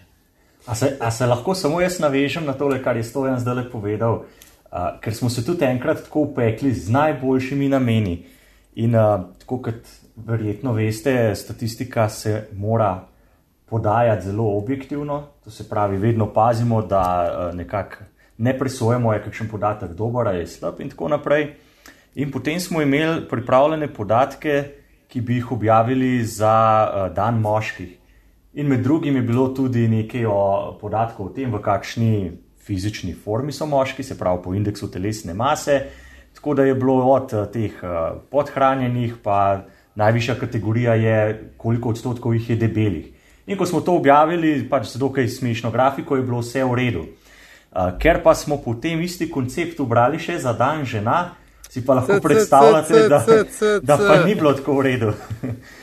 A se, a se lahko samo jaz navežem na to, kar je Stojan zdaj povedal, uh, ker smo se tudi enkrat tako upekli z najboljšimi nameni. In uh, tako kot verjetno veste, statistika se mora podajati zelo objektivno, to se pravi, vedno pazimo, da uh, nekako ne presojemo, je kakšen podatek dober ali slab in tako naprej. In potem smo imeli pripravljene podatke, ki bi jih objavili za uh, dan moških. In med drugim je bilo tudi nekaj o podatkov o tem, v kakšni fizični formi so moški, se pravi po indeksu telesne mase. Tako da je bilo od uh, teh uh, podhranjenih, pa najvišja kategorija je, koliko odstotkov jih je debelih. In ko smo to objavili, pač z dokaj smešno grafiko, je bilo vse v redu. Ker pa smo potem isti koncept ubrali še za dan žena, si pa lahko predstavljate, da, da pa ni bilo tako v redu.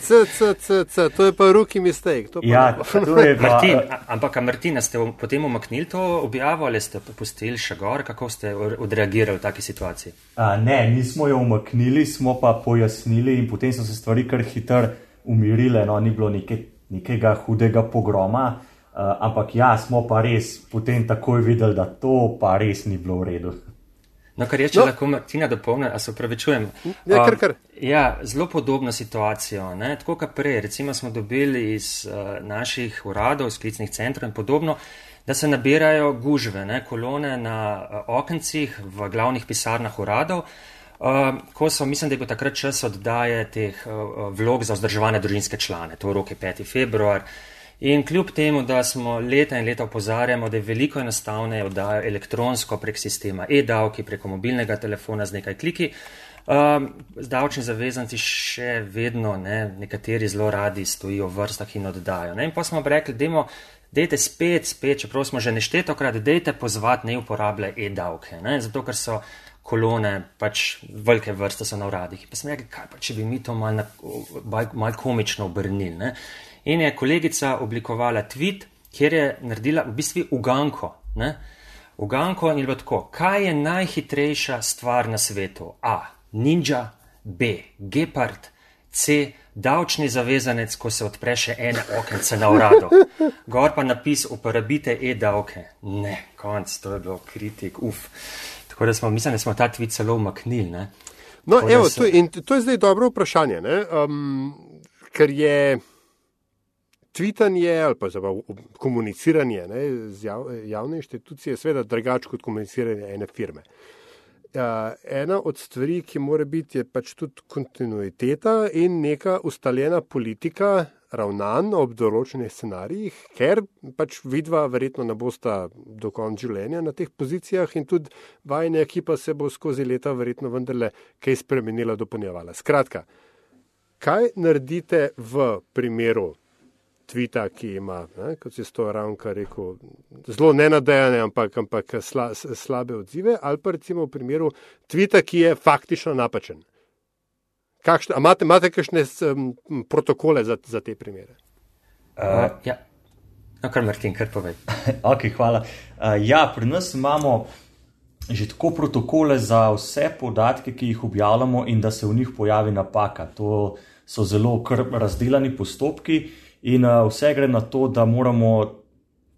C, c, c, c, to je pa ruki mistake. Ja, to je pa. Martin, ampak, Martina, ste potem umaknili to objavo ali ste popustili še gor, kako ste odreagirali v taki situaciji? A, ne, nismo jo umaknili, smo pa pojasnili in potem so se stvari kar hitro umirile, no, ni bilo neke, nekega hudega pogroma. Uh, ampak ja, smo pa res potem takoj videli, da to pa res ni bilo v redu. No, kar je, če no. lahko Martina dopolni, a se upravičujem. Ja, kar, kar. Ja, zelo podobno situacijo. Ne? Tako kot prej, recimo smo dobili iz uh, naših uradov, iz klicnih centrov in podobno, da se nabirajo gužve, ne? kolone na uh, okencih v glavnih pisarnah uradov. Uh, ko so, mislim, da je bil takrat čas oddaje teh uh, vlog za vzdrževane družinske člane, to rok je 5. februar. Uh, In kljub temu, da smo leta in leta opozarjamo, da je veliko enostavneje oddajati elektronsko prek sistema e-davki, preko mobilnega telefona z nekaj kliki, um, davčni zavezanci še vedno ne, nekateri zelo radi stojijo v vrstah in oddajo. Ne. In pa smo rekli, dajmo, dejte spet, spet, čeprav smo že neštetokrat, dejte pozvati ne uporablja e-davke, ne, zato ker so kolone, pač velike vrste so na uradih. Pa smo rekli, kaj pa, če bi mi to malo mal komično obrnili. In je kolegica oblikovala tweet, kjer je naredila v bistvu uganko. Ne? Uganko in je bilo tako, kaj je najhitrejša stvar na svetu? A. Ninja, B. Gepard, C. Davčni zavezanec, ko se odpre še ene okence na uradu. Gor pa napis, uporabite e-davke. Ne, konc, to je bilo kritik, uf. Tako da smo, mislim, da smo ta tweet celo umaknili. No, evo, so... to, to je zdaj dobro vprašanje, um, ker je tvitanje ali pa zabav, komuniciranje ne, z jav, javne inštitucije, seveda drugače kot komuniciranje ene firme. Uh, ena od stvari, ki mora biti, je pač tudi kontinuiteta in neka ustaljena politika ravnanj ob določenih scenarijih, ker pač vidva verjetno ne bosta do konca življenja na teh pozicijah in tudi vajna ekipa se bo skozi leta verjetno vendarle kaj spremenila, dopolnjevala. Skratka, kaj naredite v primeru tvita, ki ima, ne, kot si to ravno rekel, zelo nenadejane, ampak, ampak sla, slabe odzive, ali pa recimo v primeru tvita, ki je faktično napačen. Kakšne, imate, imate kakšne um, protokole za, za te primere? Uh, ja. No, kar Martin, kar povej. okay, hvala. Uh, ja, pri nas imamo že tako protokole za vse podatke, ki jih objavljamo, in da se v njih pojavi napaka. To so zelo razdeljeni postopki. In uh, vse gre na to, da moramo,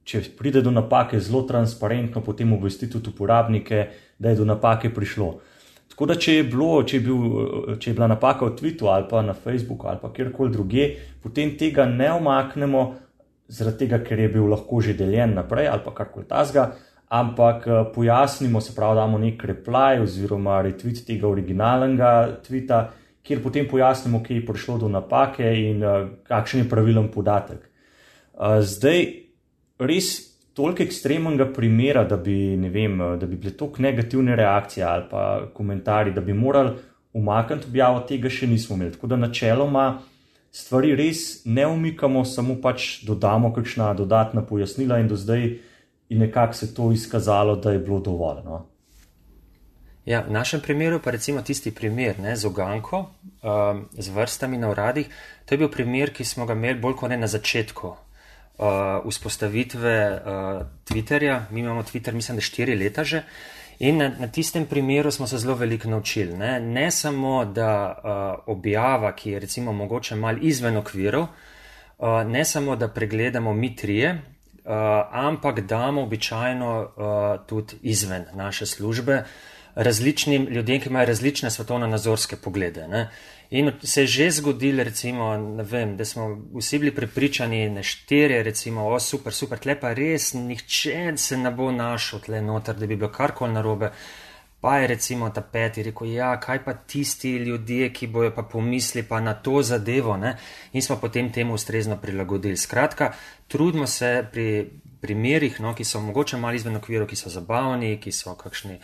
če pride do napake, zelo transparentno potem obvestiti tudi uporabnike, da je do napake prišlo. Tako da, če je, bilo, če je, bil, če je bila napaka v Twitteru ali pa na Facebooku ali pa kjerkoli druge, potem tega ne omaknemo zaradi tega, ker je bil lahko že deljen naprej ali pa karkoli tasga, ampak uh, pojasnimo, se pravi, damo nek reply oziroma retweet tega originalnega tvita, kjer potem pojasnimo, kje je prišlo do napake in uh, kakšen je pravilen podatek. Uh, zdaj, res toliko ekstremnega primera, da bi, vem, da bi bile toliko negativne reakcije ali pa komentarji, da bi morali umakniti objavo, tega še nismo imeli. Tako da načeloma stvari res ne umikamo, samo pač dodamo kakšna dodatna pojasnila in do zdaj je nekako se to izkazalo, da je bilo dovolj. No? Ja, v našem primeru pa recimo tisti primer ne, z oganko, um, z vrstami na uradih, to je bil primer, ki smo ga imeli bolj kot ne na začetku uh, vzpostavitve uh, Twitterja. Mi imamo Twitter, mislim, da štiri leta že. In na, na tistem primeru smo se zelo veliko naučili. Ne, ne samo, da uh, objava, ki je recimo mogoče mal izven okvirov, uh, ne samo, da pregledamo mi trije, uh, ampak damo običajno uh, tudi izven naše službe različnim ljudem, ki imajo različne svetovno-nazorske poglede. Ne. In se je že zgodilo, recimo, vem, da smo vsi bili prepričani, ne štirje, recimo, o super, super, tle pa res nihče se ne bo našel tle noter, da bi bilo karkoli narobe. Pa je recimo ta peti rekel, ja, kaj pa tisti ljudje, ki bojo pa pomisli pa na to zadevo, ne? In smo potem temu ustrezno prilagodili. Skratka, trudimo se pri primerih, no, ki so mogoče malo izven okviru, ki so zabavni, ki so kakšni,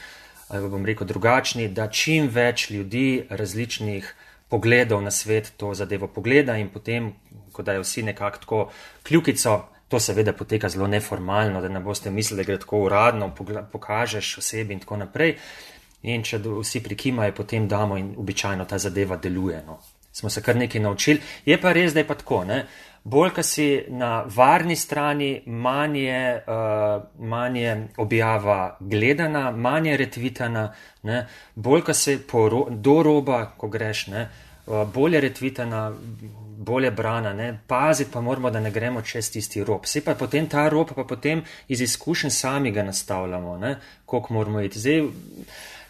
bom rekel, drugačni, da čim več ljudi različnih pogledov na svet to zadevo pogleda in potem, ko da je vsi nekako tako kljukico, to seveda poteka zelo neformalno, da ne boste mislili, da gre tako uradno, pokažeš osebi in tako naprej. In če vsi prikimajo, potem damo in običajno ta zadeva deluje. No. Smo se kar nekaj naučili. Je pa res, da je pa tako. Ne? Bolj, ko si na varni strani, manj je, uh, manj je objava gledana, manj je retvitana, ne? bolj, ko se ro do roba, ko greš, ne? Uh, bolj je retvitana, bolj je brana. Ne? Paziti pa moramo, da ne gremo čez tisti rob. Vse pa potem ta rob, pa potem iz izkušenj sami ga nastavljamo, koliko moramo iti. Zdaj,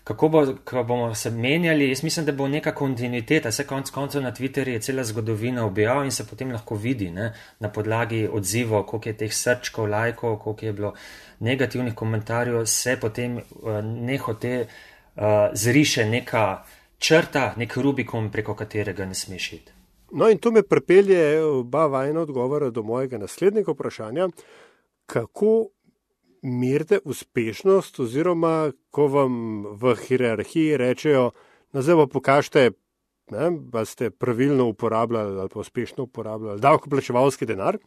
kako bo, ko bomo se menjali, jaz mislim, da bo neka kontinuiteta, vse konc koncev na Twitterju je cela zgodovina objav in se potem lahko vidi ne, na podlagi odzivov, koliko je teh srčkov, lajkov, koliko je bilo negativnih komentarjev, se potem uh, nehote uh, zriše neka črta, nek rubikom, preko katerega ne smeš iti. No, in to me pripelje oba vajna odgovora do mojega naslednjega vprašanja. Kako merite uspešnost, oziroma ko vam v hierarhiji rečejo, da zdaj pa pokažite, da ste pravilno uporabljali ali pa uspešno uporabljali davkoplačevalski denar,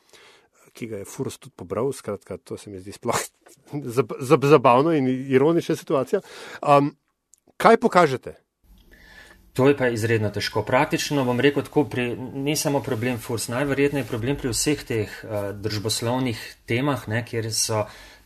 ki ga je Furs tudi pobral, skratka, to se mi zdi sploh zabavno in ironična situacija. Um, kaj pokažete? To je pa izredno težko. Praktično bom rekel tako, pri, ni samo problem Furs, najverjetneje je problem pri vseh teh uh, družboslovnih temah, ne, kjer so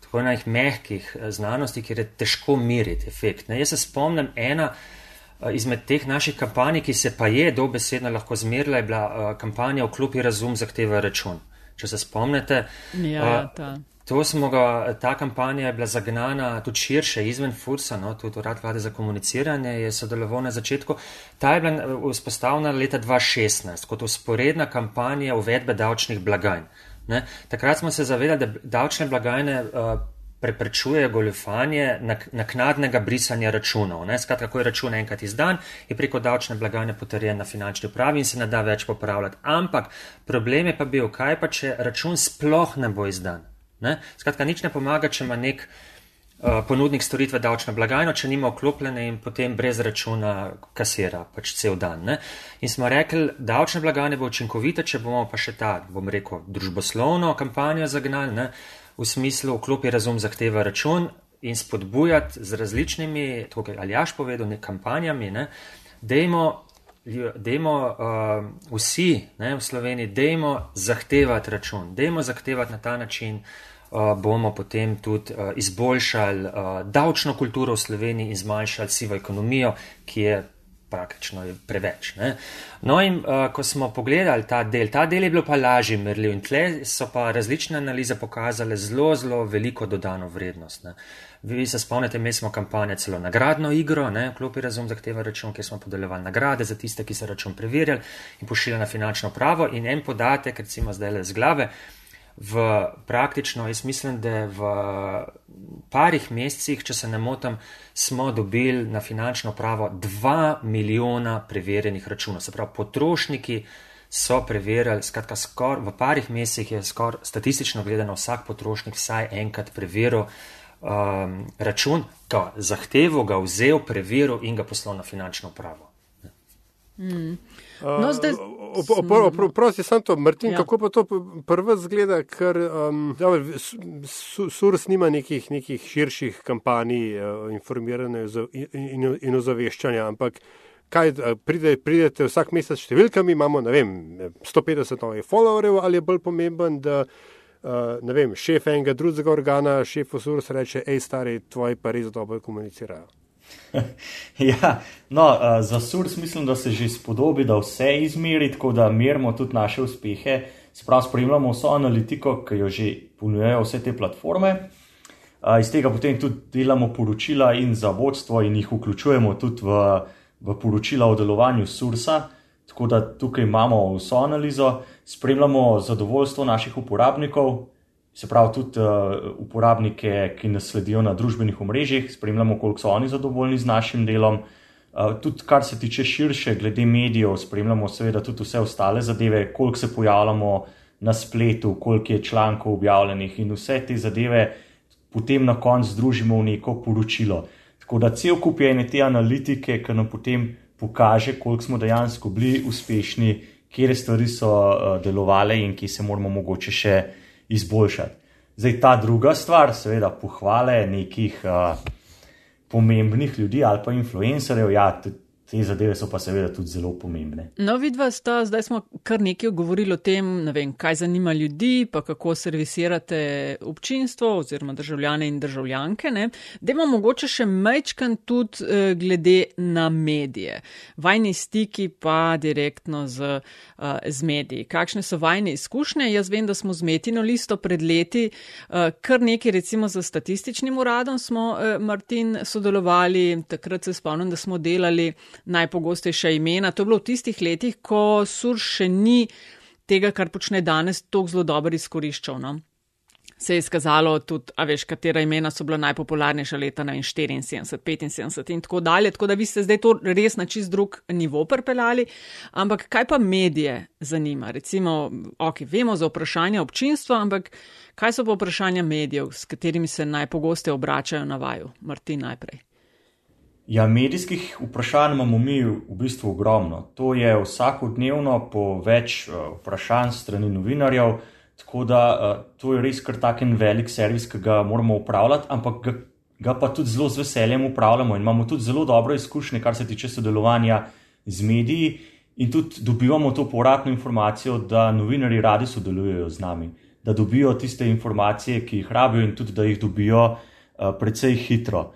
tako enih mehkih eh, znanosti, kjer je težko meriti efekt. Ne. Jaz se spomnim ena eh, izmed teh naših kampanj, ki se pa je dobesedno lahko zmerila, je bila uh, kampanja v klubi Razum zahteva račun. Če se spomnite. Ja, uh, To smo ga, ta kampanja je bila zagnana tudi širše, izven Fursa, no, tudi urad vlade za komuniciranje je sodeloval na začetku. Ta je bila vzpostavljena leta 2016 kot usporedna kampanja uvedbe davčnih blagajn. Ne? Takrat smo se zavedali, da davčne blagajne uh, preprečujejo goljufanje naknadnega brisanja računov. Ne? Skratka, ko je račun enkrat izdan, je preko davčne blagajne potrjen na finančni upravi in se ne da več popravljati. Ampak problem je pa bil, kaj pa, če račun sploh ne bo izdan. Ne? Skratka, nič ne pomaga, če ima nek uh, ponudnik storitve davčno blagajno, če nima vklopljene in potem brez računa kasira, pač cel dan. Ne? In smo rekli, davčne blagajne bo učinkovite, če bomo pa še ta, bom rekel, družboslovno kampanjo zagnali, ne? v smislu vklopi razum zahteva račun in spodbujati z različnimi, tako ali jaš povedal, ne kampanjami, ne? dejmo. Dajmo uh, vsi ne, v Sloveniji, dajmo zahtevati račun, dajmo zahtevati na ta način, uh, bomo potem tudi uh, izboljšali uh, davčno kulturo v Sloveniji in zmanjšali sivo ekonomijo, ki je praktično preveč. Ne. No, in uh, ko smo pogledali ta del, ta del je bil pa lažji merljiv in tle so pa različne analize pokazale zelo, zelo veliko dodano vrednost. Ne. Vi se spomnite, imeli smo kampanje celo nagradno igro, ne, klopi razum zahteva račun, kjer smo podeljevali nagrade za tiste, ki so račun preverjali in pošiljali na finančno pravo in en podatek, recimo zdaj le z glave, v praktično, jaz mislim, da v parih mesecih, če se ne motim, smo dobili na finančno pravo 2 milijona preverjenih računov. Se pravi, potrošniki so preverjali, skratka, skor, v parih mesecih je skoraj statistično gledano vsak potrošnik vsaj enkrat preveril um, račun, ga zahtevo, ga vzel, preveril in ga poslal na finančno pravo. Mm. No, zdaj... Prosti, sem to, Martin, ja. kako pa to prvo zgleda, ker um, ja, SURS nima nekih, nekih širših kampanj uh, informiranja in, in, in ozaveščanja, ampak kaj, pride, pridete vsak mesec s številkami, imamo, ne vem, 150 novih followerjev ali je bolj pomemben, da uh, ne vem, šef enega drugega organa, šef SURS reče, hej, stari, tvoji pa res dobro komunicirajo. ja, no, uh, za SURS mislim, da se že spodobi, da vse izmeri, tako da merimo tudi naše uspehe. Sprav spremljamo vso analitiko, ki jo že ponujajo vse te platforme. Uh, iz tega potem tudi delamo poročila in za vodstvo in jih vključujemo tudi v, v poročila o delovanju SURS-a. Tako da tukaj imamo vso analizo, spremljamo zadovoljstvo naših uporabnikov, se pravi, tudi uh, uporabnike, ki nas sledijo na družbenih omrežjih, spremljamo, koliko so oni zadovoljni z našim delom. Uh, tudi, kar se tiče širše, glede medijev, spremljamo seveda tudi vse ostale zadeve, koliko se pojavljamo na spletu, koliko je člankov objavljenih in vse te zadeve potem na koncu združimo v neko poročilo. Tako da cel kup je ene te analitike, ki nam potem pokaže, koliko smo dejansko bili uspešni, kje stvari so uh, delovale in kje se moramo mogoče še izboljšati. Zdaj, ta druga stvar, seveda, pohvale nekih uh, pomembnih ljudi ali pa influencerjev, ja, tudi Te zadeve so pa seveda tudi zelo pomembne. No, vidva sta, zdaj smo kar nekaj govorili o tem, ne vem, kaj zanima ljudi, pa kako servisirate občinstvo oziroma državljane in državljanke. Demo mogoče še mečkan tudi eh, glede na medije. Vajni stiki pa direktno z, eh, z mediji. Kakšne so vajne izkušnje? Jaz vem, da smo z Metino listo pred leti eh, kar nekaj recimo z statističnim uradom smo, eh, Martin, sodelovali. Takrat se spomnim, da smo delali najpogostejša imena. To je bilo v tistih letih, ko sur še ni tega, kar počne danes, tako zelo dobro izkoriščal. No? Se je izkazalo tudi, a veš, katera imena so bila najpopularnejša leta na 74, 75 in tako dalje. Tako da vi ste zdaj to res na čist drug nivo prpelali. Ampak kaj pa medije zanima? Recimo, ok, vemo za vprašanje občinstva, ampak kaj so pa vprašanja medijev, s katerimi se najpogosteje obračajo na vaju? Martin najprej. Ja, medijskih vprašanj imamo mi v bistvu ogromno. To je vsakodnevno po več uh, vprašanj strani novinarjev, tako da uh, to je res kar tak en velik servis, ki ga moramo upravljati, ampak ga, ga pa tudi zelo z veseljem upravljamo in imamo tudi zelo dobre izkušnje, kar se tiče sodelovanja z mediji in tudi dobivamo to povratno informacijo, da novinari radi sodelujejo z nami, da dobijo tiste informacije, ki jih rabijo in tudi da jih dobijo uh, precej hitro.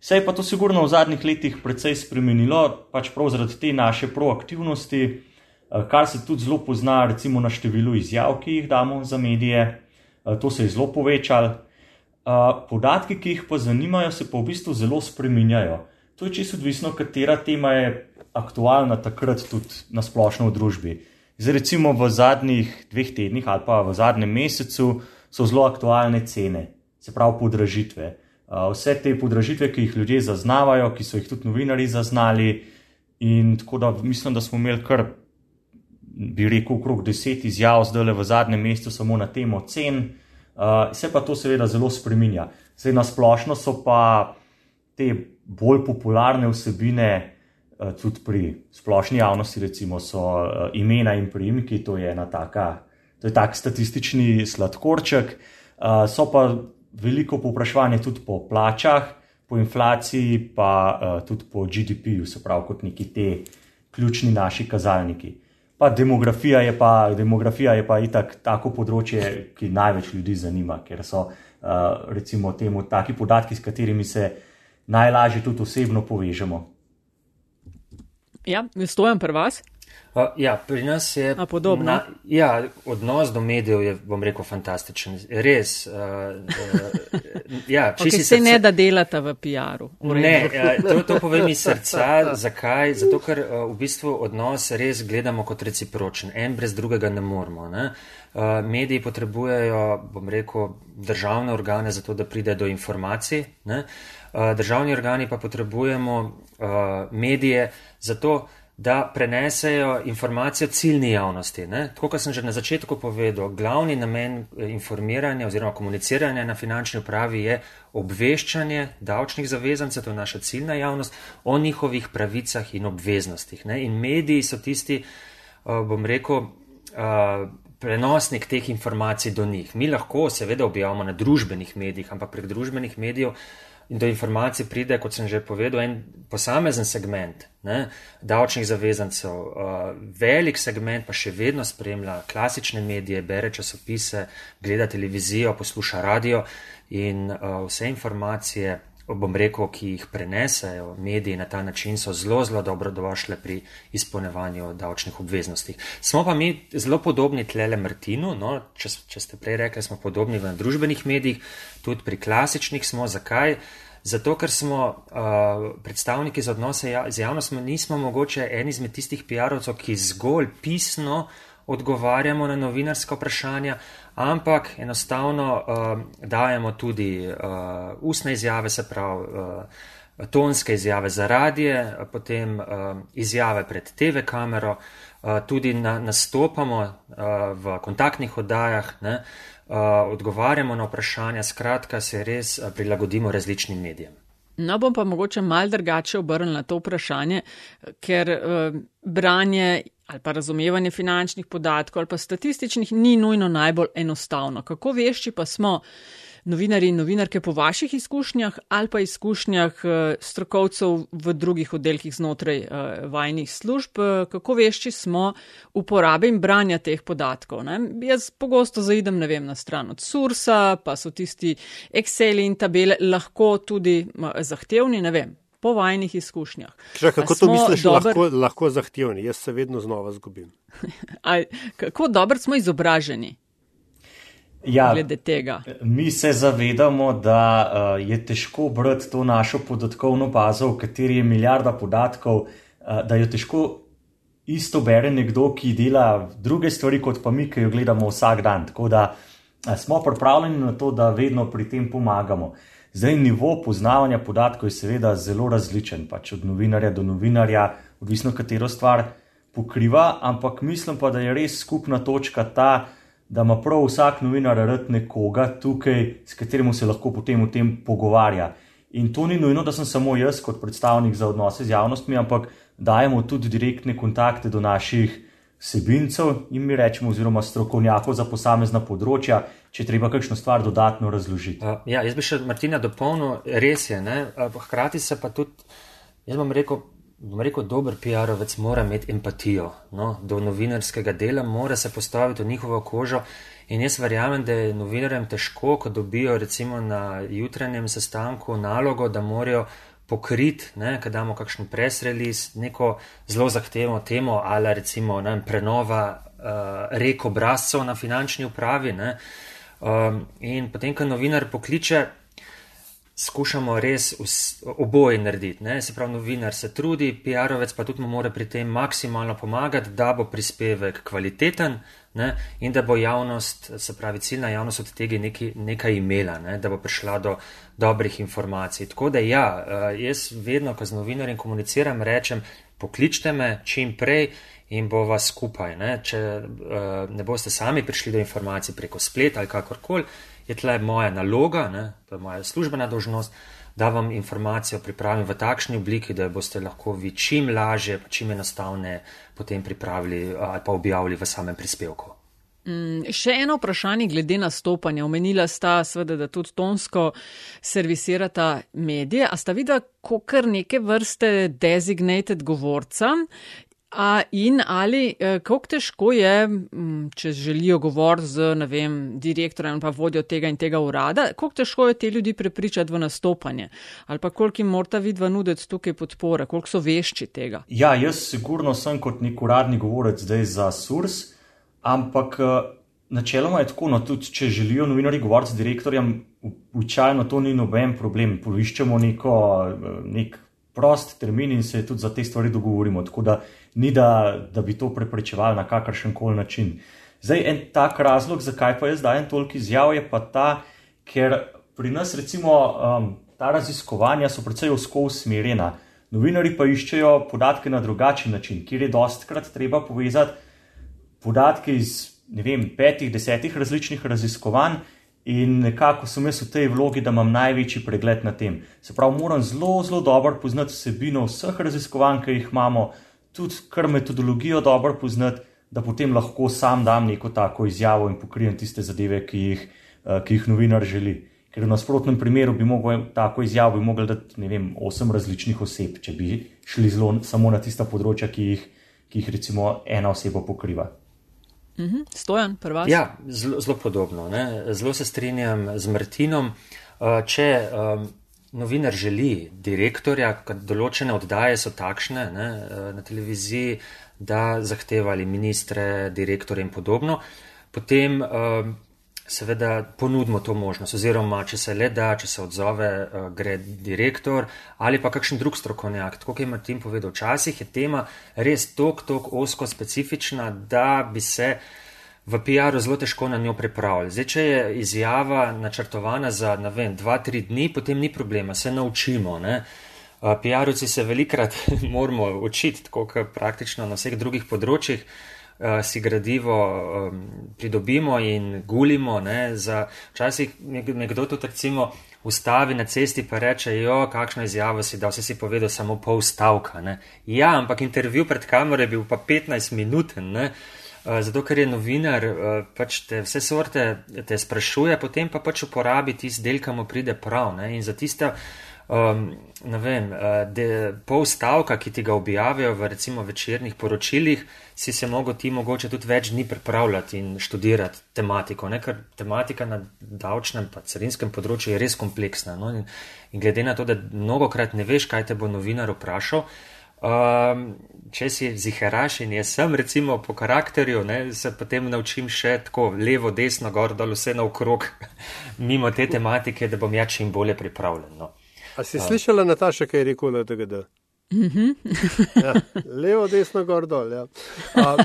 Se je pa to sigurno v zadnjih letih precej spremenilo, pač prav zaradi te naše proaktivnosti, eh, kar se tudi zelo pozna, recimo na številu izjav, ki jih damo za medije. Eh, to se je zelo povečalo. Eh, podatki, ki jih pa zanimajo, se pa v bistvu zelo spreminjajo. To je čisto odvisno, katera tema je aktualna takrat tudi na splošno v družbi. Zdaj, recimo v zadnjih dveh tednih ali pa v zadnjem mesecu so zelo aktualne cene, se pravi podražitve vse te podražitve, ki jih ljudje zaznavajo, ki so jih tudi novinari zaznali. In tako da mislim, da smo imeli kar, bi rekel, okrog deset izjav, zdaj le v zadnjem mestu, samo na temo cen. Uh, se pa to seveda zelo spreminja. Zdaj na splošno so pa te bolj popularne vsebine, uh, tudi pri splošni javnosti, recimo, so uh, imena in priimki, to je ena taka, to je tak statistični sladkorček. Uh, so pa veliko povpraševanje tudi po plačah, po inflaciji, pa uh, tudi po GDP-ju, se pravi, kot neki te ključni naši kazalniki. Pa demografija je pa, demografija je pa itak tako področje, ki največ ljudi zanima, ker so uh, recimo temu taki podatki, s katerimi se najlažje tudi osebno povežemo. Ja, stojam pri vas. Uh, ja, pri nas je podobno. Na, ja, odnos do medijev je, bom rekel, fantastičen. Res, uh, uh, ja, okay, se srce... ne da delata v PR-u. Ne, ja, to, to povem iz srca. Zakaj? Zato, ker uh, v bistvu odnos res gledamo kot recipročen. En brez drugega ne moramo. Ne? Uh, mediji potrebujejo, bom rekel, državne organe za to, da pride do informacij. Uh, državni organi pa potrebujemo uh, medije za to, da prenesejo informacijo ciljni javnosti. Ne? Tako kot sem že na začetku povedal, glavni namen eh, informiranja oziroma komuniciranja na finančni upravi je obveščanje davčnih zavezancev, to je naša ciljna javnost, o njihovih pravicah in obveznostih. Ne? In mediji so tisti, eh, bom rekel, eh, prenosnik teh informacij do njih. Mi lahko seveda objavimo na družbenih medijih, ampak prek družbenih medijev in do informacij pride, kot sem že povedal, en posamezen segment ne, davčnih zavezancev, uh, velik segment pa še vedno spremlja klasične medije, bere časopise, gleda televizijo, posluša radio in uh, vse informacije, bom rekel, ki jih prenesejo mediji na ta način, so zelo, zelo dobro došle pri izpolnevanju davčnih obveznosti. Smo pa mi zelo podobni tlele Martinu, no, če, če ste prej rekli, smo podobni v družbenih medijih, tudi pri klasičnih smo. Zakaj? Zato, ker smo uh, predstavniki za odnose ja, z javnostmi, nismo mogoče eni izmed tistih PR-ovcev, ki zgolj pisno odgovarjamo na novinarska vprašanja, ampak enostavno uh, dajemo tudi uh, ustne izjave, se pravi uh, tonske izjave za radije, potem uh, izjave pred TV kamero, uh, tudi na, nastopamo uh, v kontaktnih oddajah. Ne, uh, odgovarjamo na vprašanja, skratka, se res prilagodimo različnim medijem. No, bom pa mogoče mal drugače obrnil na to vprašanje, ker uh, branje ali pa razumevanje finančnih podatkov ali pa statističnih ni nujno najbolj enostavno. Kako vešči pa smo, novinari in novinarke po vaših izkušnjah ali pa izkušnjah eh, strokovcev v drugih oddelkih znotraj eh, vajnih služb, eh, kako vešči smo uporabe in branja teh podatkov. Ne? Jaz pogosto zaidem, ne vem, na stran od Sursa, pa so tisti Excel in tabele lahko tudi zahtevni, ne vem. Po vajnih izkušnjah. Če, kako to misliš, dober... lahko, lahko zahtevni? Jaz se vedno znova zgubim. kako dobro smo izobraženi? Ja, glede tega. Mi se zavedamo, da uh, je težko brati to našo podatkovno bazo, v kateri je milijarda podatkov, uh, da jo težko isto bere nekdo, ki dela druge stvari, kot pa mi, ki jo gledamo vsak dan. Tako da uh, smo pripravljeni na to, da vedno pri tem pomagamo. Zdaj, nivo poznavanja podatkov je seveda zelo različen, pač od novinarja do novinarja, odvisno katero stvar pokriva, ampak mislim pa, da je res skupna točka ta, da ima prav vsak novinar rad nekoga tukaj, s katerim se lahko potem o tem pogovarja. In to ni nujno, da sem samo jaz kot predstavnik za odnose z javnostmi, ampak dajemo tudi direktne kontakte do naših sebincev in mi rečemo, oziroma strokovnjakov za posamezna področja, če treba kakšno stvar dodatno razložiti. Uh, ja, jaz bi še Martina dopolnil, res je, ne? hkrati se pa tudi, jaz bom rekel, bom rekel, dober PR-ovec mora imeti empatijo no, do novinarskega dela, mora se postaviti v njihovo kožo. In jaz verjamem, da je novinarjem težko, ko dobijo recimo na jutranjem sestanku nalogo, da morajo pokriti, kad damo kakšen presreliz, neko zelo zahtevno temo, ali recimo ne, prenova uh, rek obrazcev na finančni upravi. Um, in potem, ko novinar pokliče, skušamo res oboje narediti. Ne? Se pravi, novinar se trudi, PR-ovec pa tudi mu mora pri tem maksimalno pomagati, da bo prispevek kvaliteten ne? in da bo javnost, se pravi, ciljna javnost od tega nekaj, nekaj imela, ne? da bo prišla do dobrih informacij. Tako da ja, eh, jaz vedno, ko z novinarjem komuniciram, rečem, pokličte me čim prej. In bo vas skupaj, ne? če uh, ne boste sami prišli do informacij preko spleta ali kakorkoli, je tle moja naloga, ne, to je moja službena dožnost, da vam informacijo pripravim v takšni obliki, da jo boste lahko vi čim lažje, čim enostavneje potem pripravili ali pa objavili v samem prispevku. Mm, še eno vprašanje glede nastopanja. Omenila sta seveda, da tudi tonsko servisirata medije. A sta videla, kar neke vrste designated govorca A in ali eh, kako težko je, mm, če želijo govoriti z, vem, direktorjem pa vodjo tega in tega urada, kako težko je te ljudi prepričati v nastopanje? Ali pa koliko jim morata vidva nuditi tukaj podpore, koliko so vešči tega? Ja, jaz sigurno sem kot nek uradni govorec zdaj za SURS, ampak eh, načeloma je tako, no tudi če želijo novinari govoriti z direktorjem, Učajno to ni noben problem, poiščemo neko, nek prost termin in se tudi za te stvari dogovorimo. Tako da ni da, da bi to preprečevali na kakršen koli način. Zdaj, en tak razlog, zakaj pa jaz dajem toliko izjav, je pa ta, ker pri nas recimo um, ta raziskovanja so precej osko usmerjena. Novinari pa iščejo podatke na drugačen način, kjer je dostkrat treba povezati podatke iz vem, petih, desetih različnih raziskovanj in nekako sem jaz v tej vlogi, da imam največji pregled na tem. Se pravi, moram zelo, zelo dobro poznati vsebino vseh raziskovanj, ki jih imamo, tudi kar metodologijo dobro poznati, da potem lahko sam dam neko tako izjavo in pokrijem tiste zadeve, ki jih, uh, ki jih novinar želi. Ker v nasprotnem primeru bi lahko tako izjavo bi mogli dati, ne vem, osem različnih oseb, če bi šli zelo samo na tista področja, ki jih, ki jih recimo ena oseba pokriva. Mhm. Stojan, prva. Ja, zelo, zelo podobno. Ne? Zelo se strinjam z Martinom. Uh, če um, novinar želi direktorja, določene oddaje so takšne ne, uh, na televiziji, da zahtevali ministre, direktore in podobno, potem um, seveda ponudimo to možnost. Oziroma, če se le da, če se odzove, uh, gre direktor ali pa kakšen drug strokovnjak. Tako kot je Martin povedal, včasih je tema res tok, tok osko specifična, da bi se v PR-u zelo težko na njo pripravljati. Zdaj, če je izjava načrtovana za, ne vem, dva, tri dni, potem ni problema, se naučimo. Ne? PR-ovci se velikrat moramo učiti, tako kot praktično na vseh drugih področjih. Uh, si gradivo um, pridobimo in gulimo. Za, včasih nekdo tudi recimo ustavi na cesti in reče: Jo, kakšno izjavo si dal, si povedal samo pol stavka. Ne? Ja, ampak intervju pred kamero je bil pa 15 minut. Uh, Eh, zato ker je novinar, eh, pač te vse sorte te sprašuje, potem pa pač uporabi tisti del, kam pride prav. Ne? In za tiste, um, ne vem, eh, de, pol stavka, ki ti ga objavijo v recimo večernih poročilih, si se mogo ti mogoče tudi več dni pripravljati in študirati tematiko, ne? ker tematika na davčnem pa carinskem področju je res kompleksna. No? In, in glede na to, da mnogokrat ne veš, kaj te bo novinar vprašal, Um, če si ziheraš in jaz sem, recimo po karakterju, ne, se potem naučim še tako levo, desno, gor, dol, vse naokrog, mimo te tematike, da bom ja čim bolje pripravljen. No. A si uh. slišala, Nataša, kaj je rekel LDGD? Mhm. ja, levo, desno, gor, dol. Ja. Uh,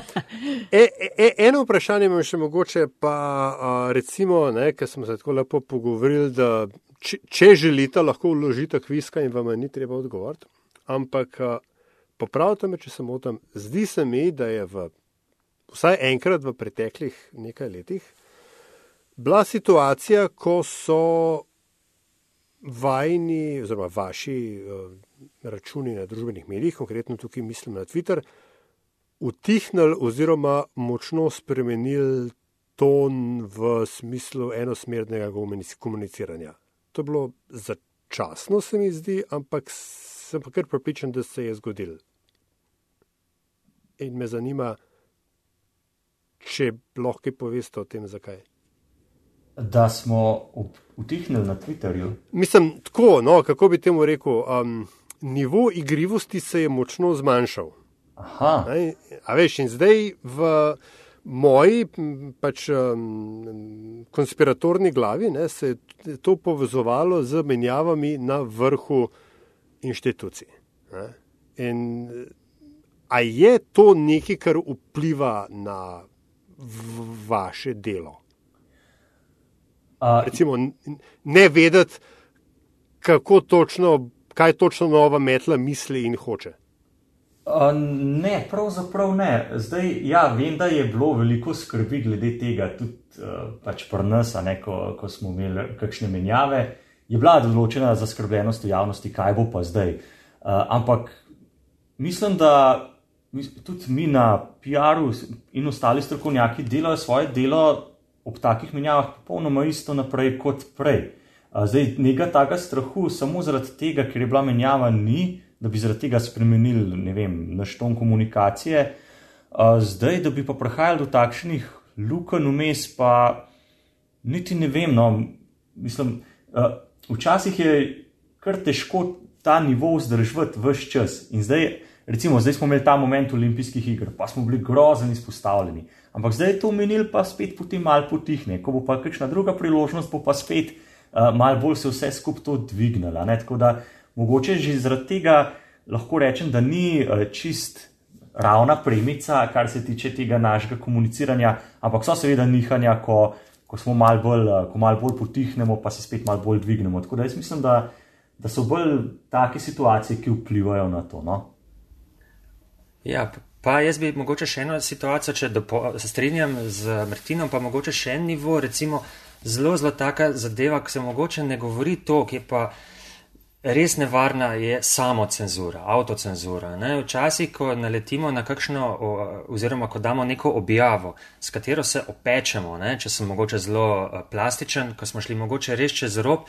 e, e, eno vprašanje imam še mogoče, pa uh, recimo, ker smo se tako lepo pogovorili, da če, če želite, lahko vložite kviska in vam ni treba odgovoriti. Ampak uh, popravite me, če se motim, zdi se mi, da je v, vsaj enkrat v preteklih nekaj letih bila situacija, ko so vajni oziroma vaši uh, računi na družbenih medijih, konkretno tukaj mislim na Twitter, utihnili oziroma močno spremenili ton v smislu enosmernega komuniciranja. To je bilo začasno, se mi zdi, ampak sem pa kar pripričan, da se je zgodil. In me zanima, če lahko poveste o tem, zakaj. Da smo utihnili na Twitterju. Mislim, tako, no, kako bi temu rekel, um, nivo igrivosti se je močno zmanjšal. Aha. A veš, in zdaj v moji pač, um, konspiratorni glavi ne, se je to povezovalo z menjavami na vrhu inštitucij. In a je to nekaj, kar vpliva na vaše delo? Uh, Recimo, ne vedeti, kako točno, kaj točno nova metla misli in hoče. Uh, ne, pravzaprav ne. Zdaj, ja, vem, da je bilo veliko skrbi glede tega, tudi uh, pač pri nas, ko, ko smo imeli kakšne menjave je bila določena zaskrbljenost v javnosti, kaj bo pa zdaj. Uh, ampak mislim, da tudi mi na PR-u in ostali strokovnjaki delajo svoje delo ob takih menjavah popolnoma isto naprej kot prej. Zdaj, nekaj takega strahu, samo zaradi tega, ker je bila menjava ni, da bi zaradi tega spremenili, ne vem, naš ton komunikacije. Zdaj, da bi pa prihajali do takšnih lukenj vmes, pa niti ne vem, no, mislim. Včasih je kar težko ta nivo vzdržati vse čas. In zdaj, recimo, zdaj smo imeli ta moment olimpijskih iger, pa smo bili grozen izpostavljeni. Ampak zdaj je to menil, pa spet potem malo potihne. Ko bo pa kakšna druga priložnost, bo pa spet uh, malo bolj se vse skupaj to dvignilo. Tako da mogoče že zaradi tega lahko rečem, da ni uh, čist ravna premica, kar se tiče tega našega komuniciranja, ampak so seveda nihanja, ko, ko smo malo bolj, uh, mal bolj potihnemo, pa se spet malo bolj dvignemo. Tako da jaz mislim, da, da so bolj take situacije, ki vplivajo na to. No? Ja, pa jaz bi mogoče še eno situacijo, če se strinjam z Martinom, pa mogoče še en nivo, recimo zelo, zelo taka zadeva, ki se mogoče ne govori to, ki je pa res nevarna, je samo cenzura, avtocenzura. Ne? Včasih, ko naletimo na kakšno, oziroma ko damo neko objavo, s katero se opečemo, ne? če sem mogoče zelo plastičen, ko smo šli mogoče res čez rob,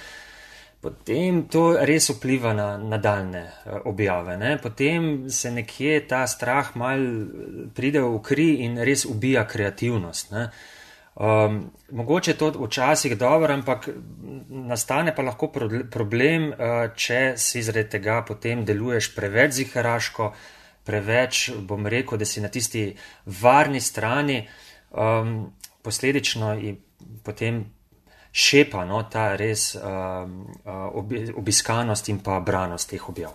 potem to res vpliva na nadaljne eh, objave. Ne? Potem se nekje ta strah mal eh, pride v kri in res ubija kreativnost. Ne? Um, mogoče je to včasih dobro, ampak nastane pa lahko problem, uh, če si zaradi tega potem deluješ preveč ziharaško, preveč, bom rekel, da si na tisti varni strani, um, posledično in potem šepa no, ta res uh, uh, obiskanost in pa branost teh objav.